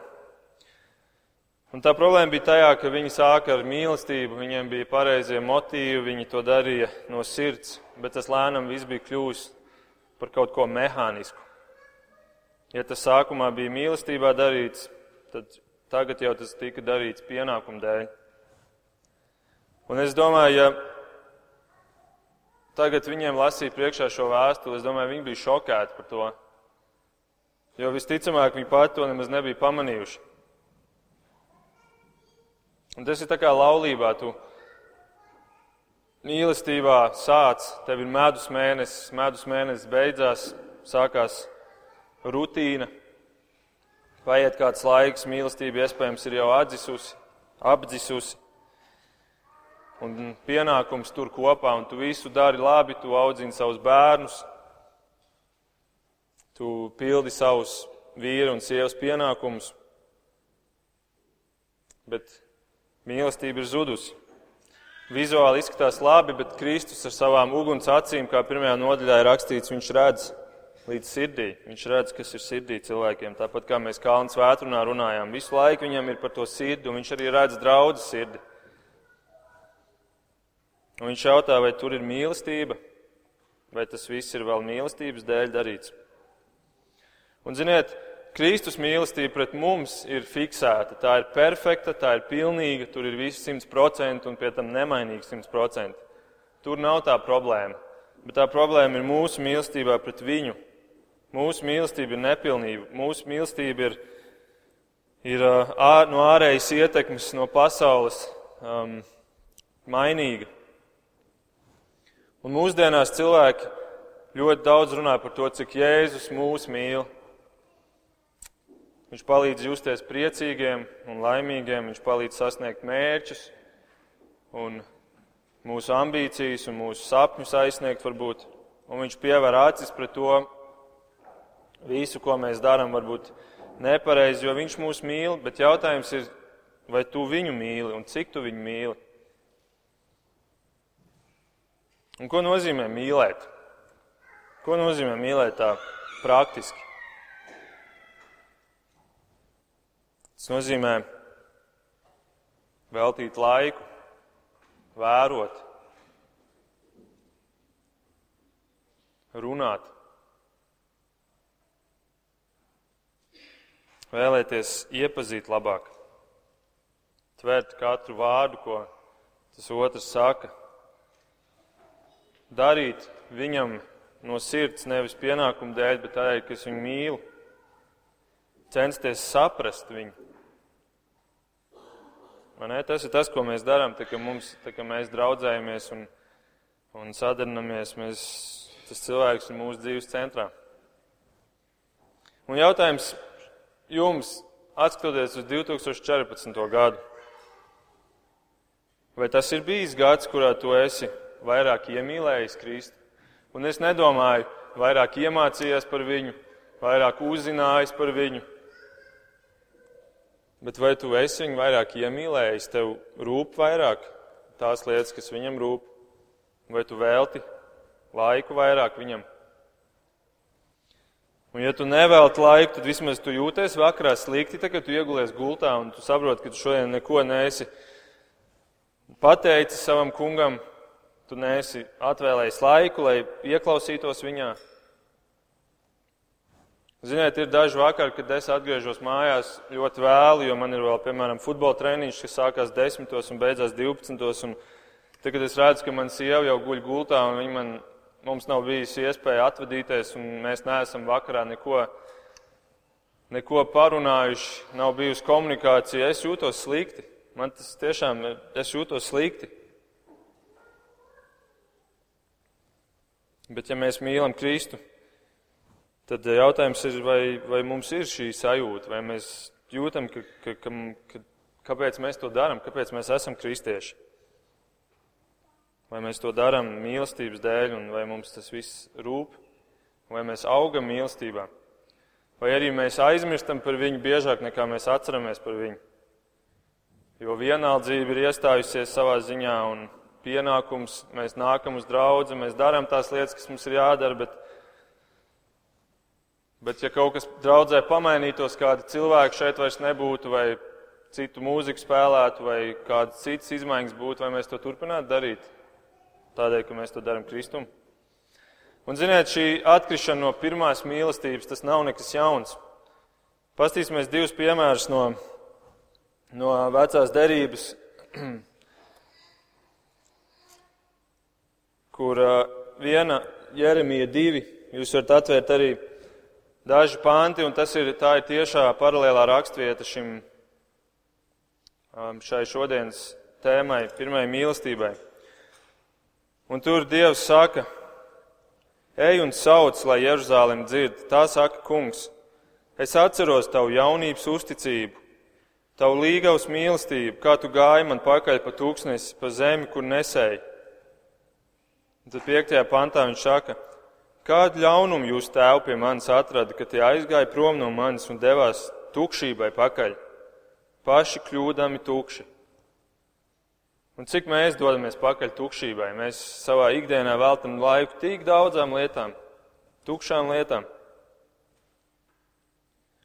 Speaker 1: Un tā problēma bija tajā, ka viņi sāka ar mīlestību, viņiem bija pareizie motīvi, viņi to darīja no sirds, bet tas lēnām viss bija kļuvis par kaut ko mehānisku. Ja tas sākumā bija mīlestībā darīts, tad tagad jau tas tika darīts pienākumu dēļ. Un es domāju, ja tagad viņiem lasīja priekšā šo vēstuli, es domāju, viņi bija šokēti par to. Jo visticamāk viņi pat to nemaz nebija pamanījuši. Un tas ir tā kā laulībā. Tu mīlestībā sāc, tev ir medus mēnesis, medus mēnesis beidzās, sākās rutīna. Paiet kāds laiks, mīlestība iespējams ir jau atdzisusi, apdzisusi. Un pienākums tur kopā, un tu visu dari labi, tu audzini savus bērnus, tu pildi savus vīru un sievas pienākumus. Bet Mīlestība ir zudusi. Vizuāli izskatās labi, bet Kristus ar savām uguns acīm, kā pirmajā nodaļā ir rakstīts, viņš redz līdz sirdī. Viņš redz, kas ir sirdī cilvēkiem. Tāpat kā mēs Kalns vētrunā runājām, visu laiku viņam ir par to sirdi, un viņš arī redz draudzes sirdi. Un viņš jautā, vai tur ir mīlestība, vai tas viss ir vēl mīlestības dēļ darīts. Un ziniet, Kristus mīlestība pret mums ir fiksēta. Tā ir perfekta, tā ir pilnīga, tur ir viss simt procenti un pie tam simt procenti. Tur nav tā problēma. Bet tā problēma ir mūsu mīlestībā pret viņu. Mūsu mīlestība ir nepilnība. Mūsu mīlestība ir, ir ār, no ārējas ietekmes, no pasaules um, mainīga. Un mūsdienās cilvēki ļoti daudz runā par to, cik Jēzus mūs mīl. Viņš palīdz justies priecīgiem un laimīgiem, viņš palīdz sasniegt mērķus un mūsu ambīcijas un mūsu sapņus aizsniegt varbūt. Un viņš pievēr acis pret to visu, ko mēs darām, varbūt nepareizi, jo viņš mūs mīl, bet jautājums ir, vai tu viņu mīli un cik tu viņu mīli? Un ko nozīmē mīlēt? Ko nozīmē mīlēt tā praktiski? Tas nozīmē veltīt laiku, vērot, runāt, vēlēties iepazīt labāk, tvert katru vārdu, ko tas otrs saka, darīt viņam no sirds nevis pienākumu dēļ, bet tādēļ, ka es viņu mīlu, censties saprast viņu Tas ir tas, ko mēs darām, tā, ka, mums, tā, ka mēs draudzējamies un, un sadarbojamies. Mēs, tas cilvēks ir mūsu dzīves centrā. Un jautājums jums, skatoties uz 2014. gadu, vai tas ir bijis gads, kurā tu esi vairāk iemīlējis Kristu? Un es nedomāju, vairāk iemācījies par viņu, vairāk uzzinājis par viņu, Bet vai tu esi viņu vairāk iemīlējis, tev rūp vairāk tās lietas, kas viņam rūp, vai tu velti laiku vairāk viņam? Un ja tu nevelti laiku, tad vismaz tu jūties vakarā slikti, tad, kad tu iegulies gultā un tu saproti, ka tu šodien neko neesi pateicis savam kungam, tu neesi atvēlējis laiku, lai ieklausītos viņā. Ziniet, ir daži vakari, kad es atgriežos mājās ļoti vēlu, jo man ir vēl, piemēram, futbola treniņš, kas sākās 10. un beidzās 12. Un tagad es redzu, ka man sieva jau guļ gultā, un viņa man, mums nav bijusi iespēja atvadīties, un mēs neesam vakarā neko, neko parunājuši, nav bijusi komunikācija. Es jūtos slikti. Man tas tiešām, es jūtos slikti. Bet ja mēs mīlam Kristu, Tad jautājums ir, vai, vai mums ir šī sajūta, vai mēs jūtam, ka, ka, ka, ka, kāpēc mēs to darām, kāpēc mēs esam kristieši. Vai mēs to darām mīlestības dēļ, un vai mums tas viss rūp, vai mēs augam mīlestībā. Vai arī mēs aizmirstam par viņu biežāk nekā mēs atceramies par viņu. Jo vienaldzība ir iestājusies savā ziņā, un pienākums mēs nākam uz draugu, mēs darām tās lietas, kas mums ir jādara, bet Bet, ja kaut kas draudzē pamainītos, kādi cilvēki šeit vairs nebūtu, vai citu mūziku spēlētu, vai kādas citas izmaiņas būtu, vai mēs to turpinātu darīt? Tādēļ, ka mēs to darām Kristum. Un, ziniet, šī atkrišana no pirmās mīlestības, tas nav nekas jauns. Pastīsimies divus piemērus no, no vecās derības, <clears throat> kur viena Jeremija divi, jūs varat atvērt arī daži panti, un tas ir, tā ir tiešā paralēlā rakstvieta šim, šai šodienas tēmai, pirmai mīlestībai. Un tur Dievs saka, Ej un sauc, lai Jeruzālēm dzird, tā saka kungs. Es atceros tavu jaunības uzticību, tavu līgavas mīlestību, kā tu gāji man pakaļ pa tūkstnesi, pa zemi, kur nesēji. Un tad piektajā pantā viņš saka, kādu ļaunumu jūs tēvu pie manis atrada, ka tie aizgāja prom no manis un devās tukšībai pakaļ, paši kļūdami tukši. Un cik mēs dodamies pakaļ tukšībai? Mēs savā ikdienā veltam laiku tik daudzām lietām, tukšām lietām.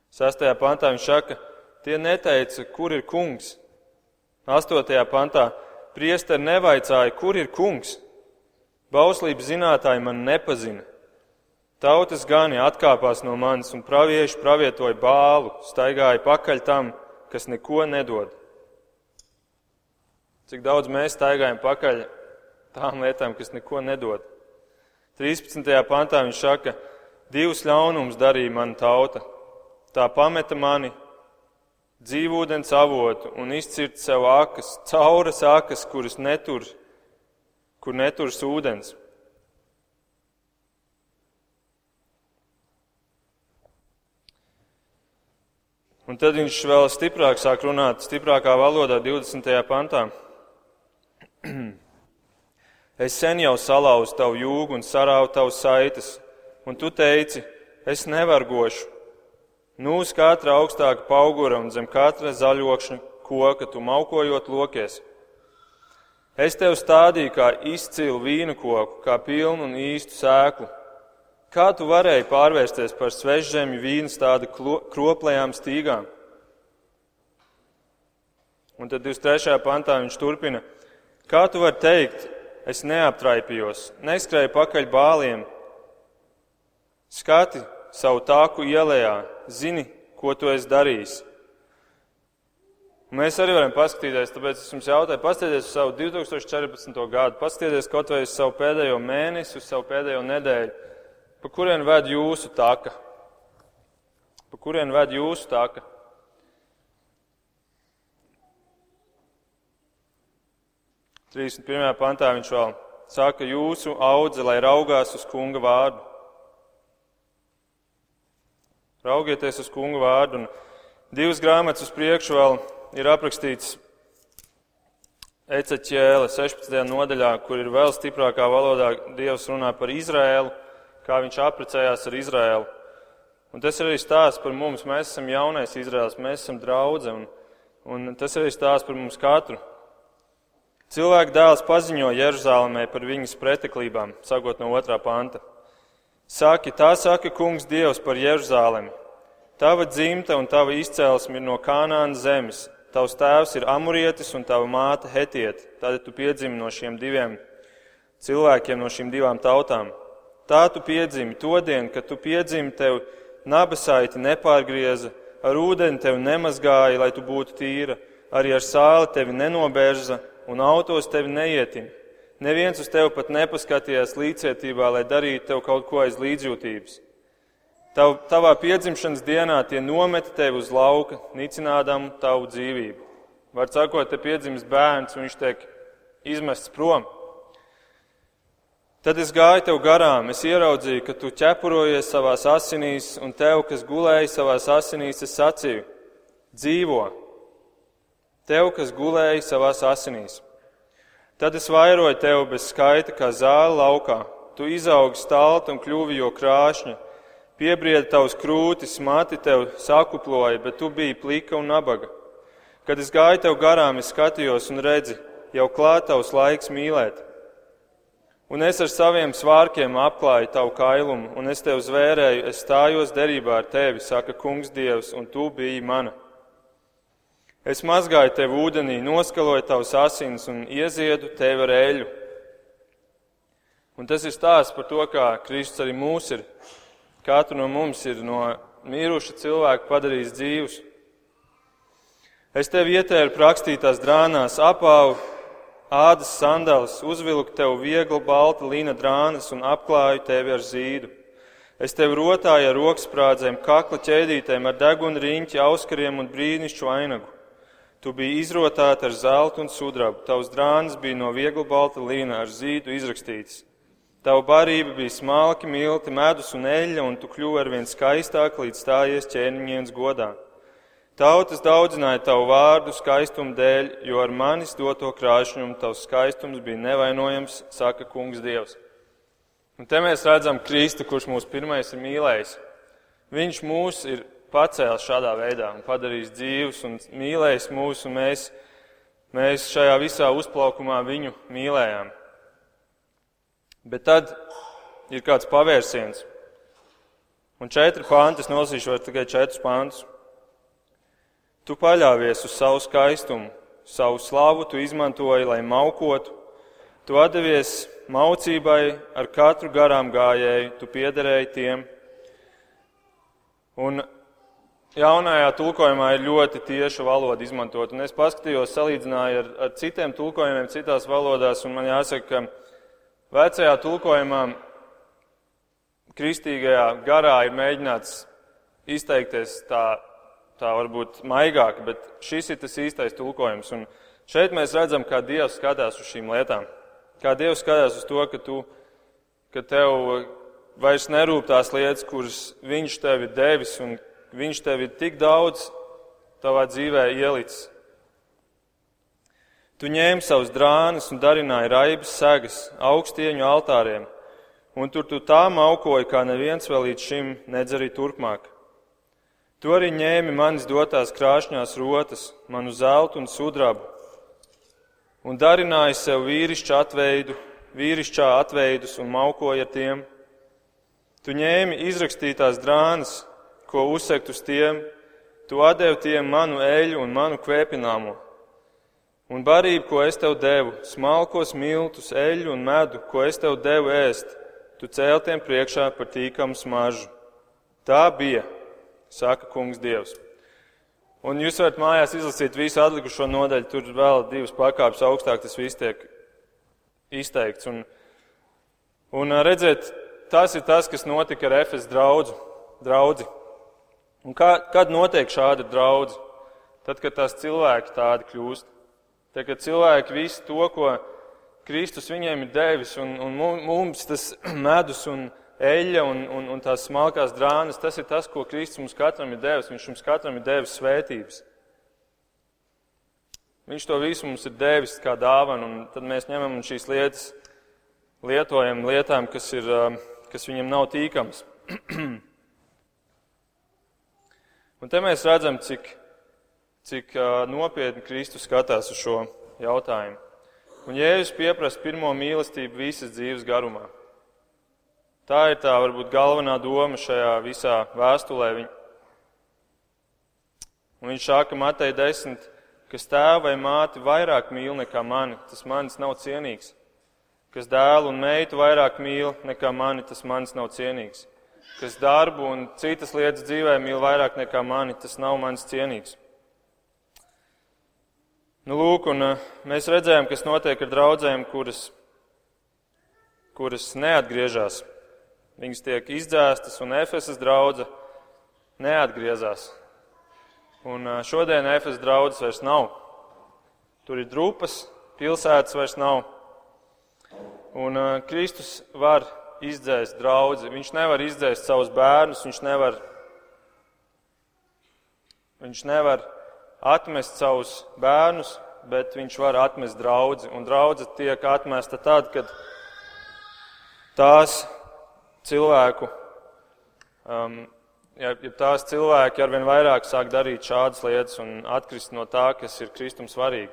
Speaker 1: Sastajā pantā viņš saka, tie neteica, kur ir kungs. Astotajā pantā priesteri nevaicāja, kur ir kungs. Bauslības zinātāji man nepazina. Tautas gani atkāpās no manis un pravieši pravietoja bālu, staigāja pakaļ tam, kas neko nedod. Cik daudz mēs staigājam pakaļ tām lietām, kas neko nedod. 13. pantā viņš saka, divus ļaunumus darīja mana tauta. Tā pameta mani dzīvūdens avotu un izcirt sev akas, cauras akas, kuras netur, kur neturs ūdens. Un tad viņš vēl stiprāk sāk runāt, stiprākā valodā, 20. pantā. <clears throat> Es sen jau salauzu tavu jūgu un sarāvu tavu saites, un tu teici, es nevargošu. Nu, uz katra augstāka paugura un zem katra zaļokšņa koka tu maukojot lokies. Es tev stādīju kā izcilu vīnu koku, kā pilnu un īstu sēklu. Kā tu varēji pārvērsties par svežzemju vīnu stādu kroplējām stīgām? Un tad 23. pantā viņš turpina. Kā tu vari teikt, es neaptraipījos, neskrēju pakaļ bāliem, skati savu tāku ielējā, zini, ko tu esi darījis. Mēs arī varam paskatīties, tāpēc es jums jautāju, paskatieties uz savu 2014. gadu, paskatieties kaut vai uz savu pēdējo mēnesi, uz savu pēdējo nedēļu, pa kurien ved jūsu taka, pa kurien ved jūsu taka. 31. pantā viņš vēl saka, jūsu audze, lai raugās uz kunga vārdu. Raugieties uz kunga vārdu. Un divas grāmatas uz priekšu vēl ir aprakstīts Eceķēle 16. nodaļā, kur ir vēl stiprākā valodā Dievs runā par Izraēlu, kā viņš apprecējās ar Izraēlu. Un tas ir arī stāsts par mums. Mēs esam jaunais Izraels, mēs esam draudze, un, un tas ir arī stāsts par mums katru. Cilvēka dēls paziņo Jeruzalemē par viņas preteklībām, sākot no otrā panta. Saki, tā saka kungs Dievs par Jeruzalemi. Tava dzimta un tava izcēlesme ir no Kanāna zemes. Tavs tēvs ir amurietis un tava māte hetieti. Tad tu piedzimi no šiem diviem cilvēkiem, no šīm divām tautām. Tā tu piedzimi to dienu, kad tu piedzimi tev nabasaiti nepārgrieza, ar ūdeni tevi nemazgāja, lai tu būtu tīra, arī ar sāli tevi nenobērza un autos tevi neietin. Neviens uz tevi pat nepaskatījās līdzcietībā, lai darītu tev kaut ko aiz līdzjūtības. Tav, tavā piedzimšanas dienā tie nometa tevi uz lauka, nicinādam tavu dzīvību. Var sakot, te piedzimis bērns, un viņš tiek izmests prom. Tad es gāju tev garām, es ieraudzīju, ka tu ķepurojies savās asinīs, un tev, kas gulēja savās asinīs, es sacīju: dzīvo! tev, kas gulēji savās asinīs. Tad es vairoju tevi bez skaita, kā zāle laukā. Tu izaugi stalti un kļuvi jo krāšņa. Piebrieda tavs krūtis, mati tev sakuploja, bet tu biji plika un nabaga. Kad es gāju tev garām, es skatījos un redzi, jau klāt tavs laiks mīlēt. Un es ar saviem svārkiem apklāju tavu kailumu, un es tev zvērēju, es stājos derībā ar tevi, saka kungs Dievs, un tu biji mana. Es mazgāju tevi ūdenī, noskaloju tavus asins un ieziedu tevi ar eļu. Un tas ir stāsts par to, kā Kristus arī mūs ir, katru no mums ir no miruša cilvēka padarījis dzīvus. Es tev ietēru prakstītās drānās, apāvu ādas sandālis, uzvilku tev viegli balta līna drānas un apklāju tevi ar zīdu. Es tev rotāju ar roksprādzēm, kakla ķēdītēm, ar deguna riņķi, auskariem un brīnišķu ainagu. Tu biji izrotāta ar zeltu un sudrabu, tavs drānas bija no viegli balta līna ar zīdu izrakstīts. Tava barība bija smalki, milti, medus un eļļa, un tu kļuvi arvien skaistāk, līdz stājies ķēniņienas godā. Tautas daudzināja tavu vārdu skaistumu dēļ, jo ar manis doto krāšņumu tavs skaistums bija nevainojams, saka kungs Dievs. Un te mēs redzam Kristu, kurš mūs pirmais ir mīlējis. Viņš mūs ir pacēlis šādā veidā un padarījis dzīvus un mīlējis mūs, un mēs, mēs šajā visā uzplaukumā viņu mīlējām. Bet tad ir kāds pavērsiens. Un četri panti, es nolasīšu tikai četrus pantus. Tu paļāvies uz savu skaistumu, savu slavu tu izmantoji, lai maukotu. Tu atdevies maucībai ar katru garām gājēju, tu piederēji tiem. Un jaunajā tulkojumā ir ļoti tieša valoda izmantot. Un es paskatījos, salīdzināju ar, ar citiem tulkojumiem citās valodās, un man jāsaka, ka vecajā tulkojumā kristīgajā garā ir mēģināts izteikties tā tā varbūt maigāk, bet šis ir tas īstais tulkojums. Un šeit mēs redzam, kā Dievs skatās uz šīm lietām. Kā Dievs skatās uz to, ka, tu, ka tev vairs nerūp tās lietas, kuras Viņš tev ir devis, un Viņš tev ir tik daudz tavā dzīvē ielicis. Tu ņēmi savus drānas un darināji raibas segas augstieņu altāriem, un tur tu tā maukoji, kā neviens vēl līdz šim nedz arī turpmāk. Tu arī ņēmi manis dotās krāšņās rotas, manu zeltu un sudrabu, un darināji sev vīrišķā atveidu, vīrišķā atveidus un maukoji ar tiem. Tu ņēmi izrakstītās drānas, ko uzsekt uz tiem, tu atdevi tiem manu eļu un manu kvēpināmo. Un barību, ko es tev devu, smalkos miltus, eļu un medu, ko es tev devu ēst, tu cēltiem priekšā par tīkamu smaržu. Tā bija saka kungs Dievs. Un jūs varat mājās izlasīt visu atlikušo nodaļu, tur vēl divas pakāpes augstāk tas viss tiek izteikts. Un, un redzēt, tas ir tas, kas notika ar Efes draudzu, draudzi. Un kā, kad notiek šāda draudz? Tad, kad tās cilvēki tādi kļūst. Tad, kad cilvēki visu to, ko Kristus viņiem ir devis, un, un mums tas <clears throat> medus un eļļa un, un, un tās smalkās drānas, tas ir tas, ko Kristus mums katram ir devis. Viņš mums katram ir devis svētības. Viņš to visu mums ir devis kā dāvanu, un tad mēs ņemam šīs lietas, lietojam lietām, kas, ir, um, kas viņam nav tīkams. <clears throat> un te mēs redzam, cik, cik uh, nopietni Kristus skatās uz šo jautājumu. Un Jēzus pieprasa pirmo mīlestību visas dzīves garumā. Tā ir tā varbūt galvenā doma šajā visā vēstulē. Un viņš saka Matei 10, kas tēvu vai māti vairāk mīl nekā mani, tas manis nav cienīgs. Kas dēlu un meitu vairāk mīl nekā mani, tas manis nav cienīgs. Kas darbu un citas lietas dzīvē mīl vairāk nekā mani, tas nav manis cienīgs. Nu, lūk, un uh, mēs redzējām, kas notiek ar draudzēm, kuras, kuras neatgriežas Viņas tiek izdzēstas, un Efesas drauga neatgriezās. Un šodien Efesas draudzes vairs nav. Tur ir drupas, pilsētas vairs nav. Un Kristus var izdzēst draugu. Viņš nevar izdzēst savus bērnus, viņš nevar, viņš nevar atmest savus bērnus, bet viņš var atmest draugu. Un draudzene tiek atmesta tad, kad tās cilvēku, um, ja, ja tās cilvēki arvien vairāk sāk darīt šādas lietas un atkrist no tā, kas ir Kristum svarīgi.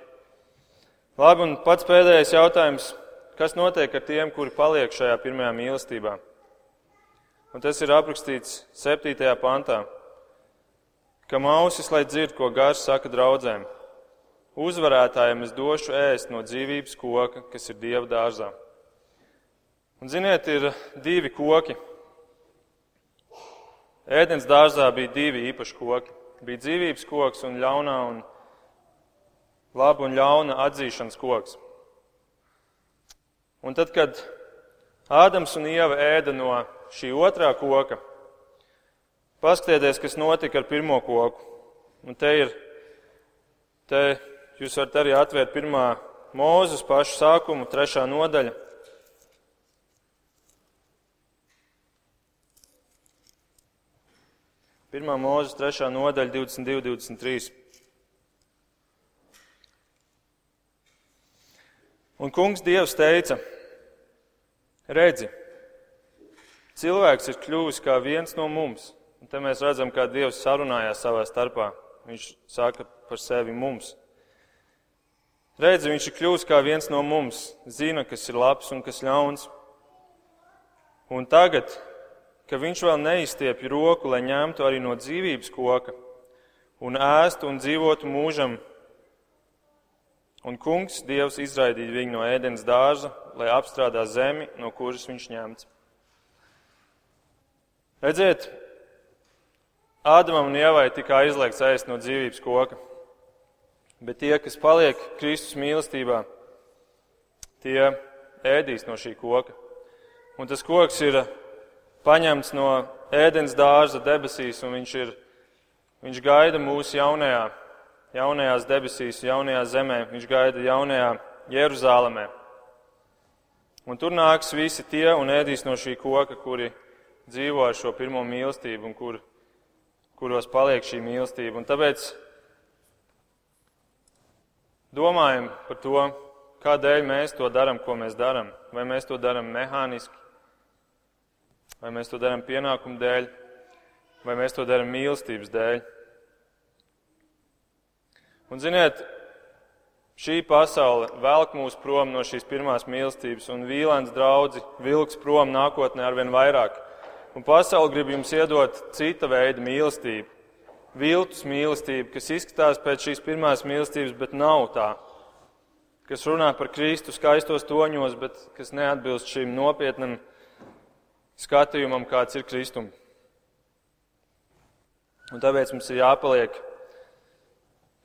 Speaker 1: Labi, un pats pēdējais jautājums. Kas notiek ar tiem, kuri paliek šajā pirmajā mīlestībā? Un tas ir aprakstīts 7. pantā. Kam ausis, lai dzird, ko gars saka draudzēm. Uzvarētājiem es došu ēst no dzīvības koka, kas ir Dieva dārzā. Un, ziniet, ir divi koki. Ēdienas dārzā bija divi īpaši koki. Bija dzīvības koks un ļaunā un laba un ļauna atzīšanas koks. Un tad, kad Ādams un Ieva ēda no šī otrā koka, paskatieties, kas notika ar pirmo koku. Un te ir, te jūs varat arī atvērt pirmā mūzes pašu sākumu, trešā nodaļa. Pirmā mūzes, trešā nodaļa, 22, 23. Un kungs Dievs teica, redzi, cilvēks ir kļuvis kā viens no mums. Un te mēs redzam, kā Dievs sarunājās savā starpā. Viņš saka par sevi mums. Redzi, viņš ir kļuvis kā viens no mums, zina, kas ir labs un kas ļauns. Un tagad, ka viņš vēl neizstiepja roku, lai ņemtu arī no dzīvības koka un ēstu un dzīvotu mūžam, Un kungs, Dievs, izraidīja viņu no ēdienas dārza, lai apstrādā zemi, no kuras viņš ņemts. Redziet, Ādamam un Ievai tika aizliegts ēst no dzīvības koka, bet tie, kas paliek Kristus mīlestībā, tie ēdīs no šī koka. Un tas koks ir paņemts no ēdienas dārza debesīs, un viņš, ir, viņš gaida mūsu jaunajā jaunajās debesīs, jaunajā zemē, viņš gaida jaunajā Jeruzālēmē. Un tur nāks visi tie un ēdīs no šī koka, kuri dzīvo ar šo pirmo mīlestību un kur, kuros paliek šī mīlestība. Un tāpēc domājam par to, kādēļ mēs to darām, ko mēs darām. Vai mēs to darām mehāniski, vai mēs to darām pienākumu dēļ, vai mēs to darām mīlestības dēļ. Un, ziniet, šī pasaule velk mūs prom no šīs pirmās mīlestības, un vīlēns draudzi vilks prom nākotnē arvien vairāk. Un pasaule grib jums iedot cita veida mīlestību. Viltus mīlestību, kas izskatās pēc šīs pirmās mīlestības, bet nav tā. Kas runā par Kristu skaistos toņos, bet kas neatbilst šim nopietnam skatījumam, kāds ir Kristum. Un tāpēc mums ir jāpaliek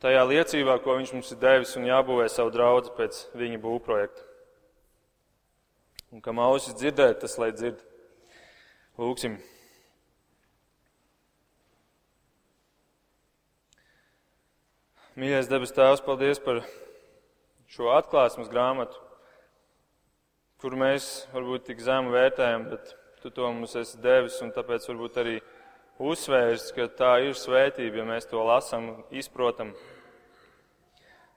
Speaker 1: tajā liecībā, ko viņš mums ir devis un jābūvē savu draugu pēc viņa būvprojekta. Un kam ausis dzirdēt, tas lai dzird. Lūksim. Mīļais debes Tēvs, paldies par šo atklāsmes grāmatu, kuru mēs varbūt tik zemu vērtējam, bet Tu to mums esi devis un tāpēc varbūt arī uzsvērs, ka tā ir svētība, ja mēs to lasām, izprotam.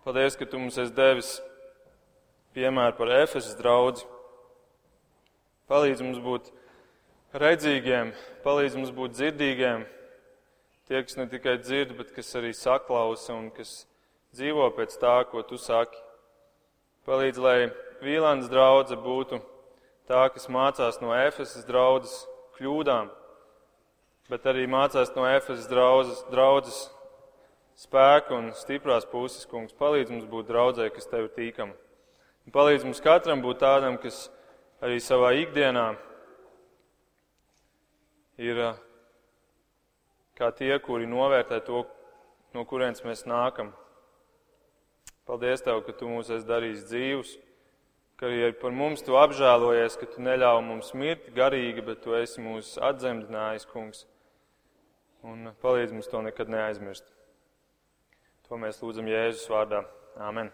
Speaker 1: Paldies, ka tu mums esi devis piemēru par Efesas draugu. Palīdz mums būt redzīgiem, palīdz mums būt dzirdīgiem. Tie, kas ne tikai dzird, bet kas arī saklausa un kas dzīvo pēc tā, ko tu saki. Palīdz, lai Vīlāns draudze būtu tā, kas mācās no Efesas draudzes kļūdām bet arī mācās no Efesas draudzes, draudzes spēka un stiprās puses, kungs. Palīdz mums būt draudzē, kas tev ir tīkama. Un palīdz mums katram būt tādam, kas arī savā ikdienā ir kā tie, kuri novērtē to, no kurienes mēs nākam. Paldies Tev, ka Tu mūs esi darījis dzīvus, ka arī par mums Tu apžēlojies, ka Tu neļauj mums mirt garīgi, bet Tu esi mūs atzemdinājis, kungs un palīdz mums to nekad neaizmirst. To mēs lūdzam Jēzus vārdā. Āmen!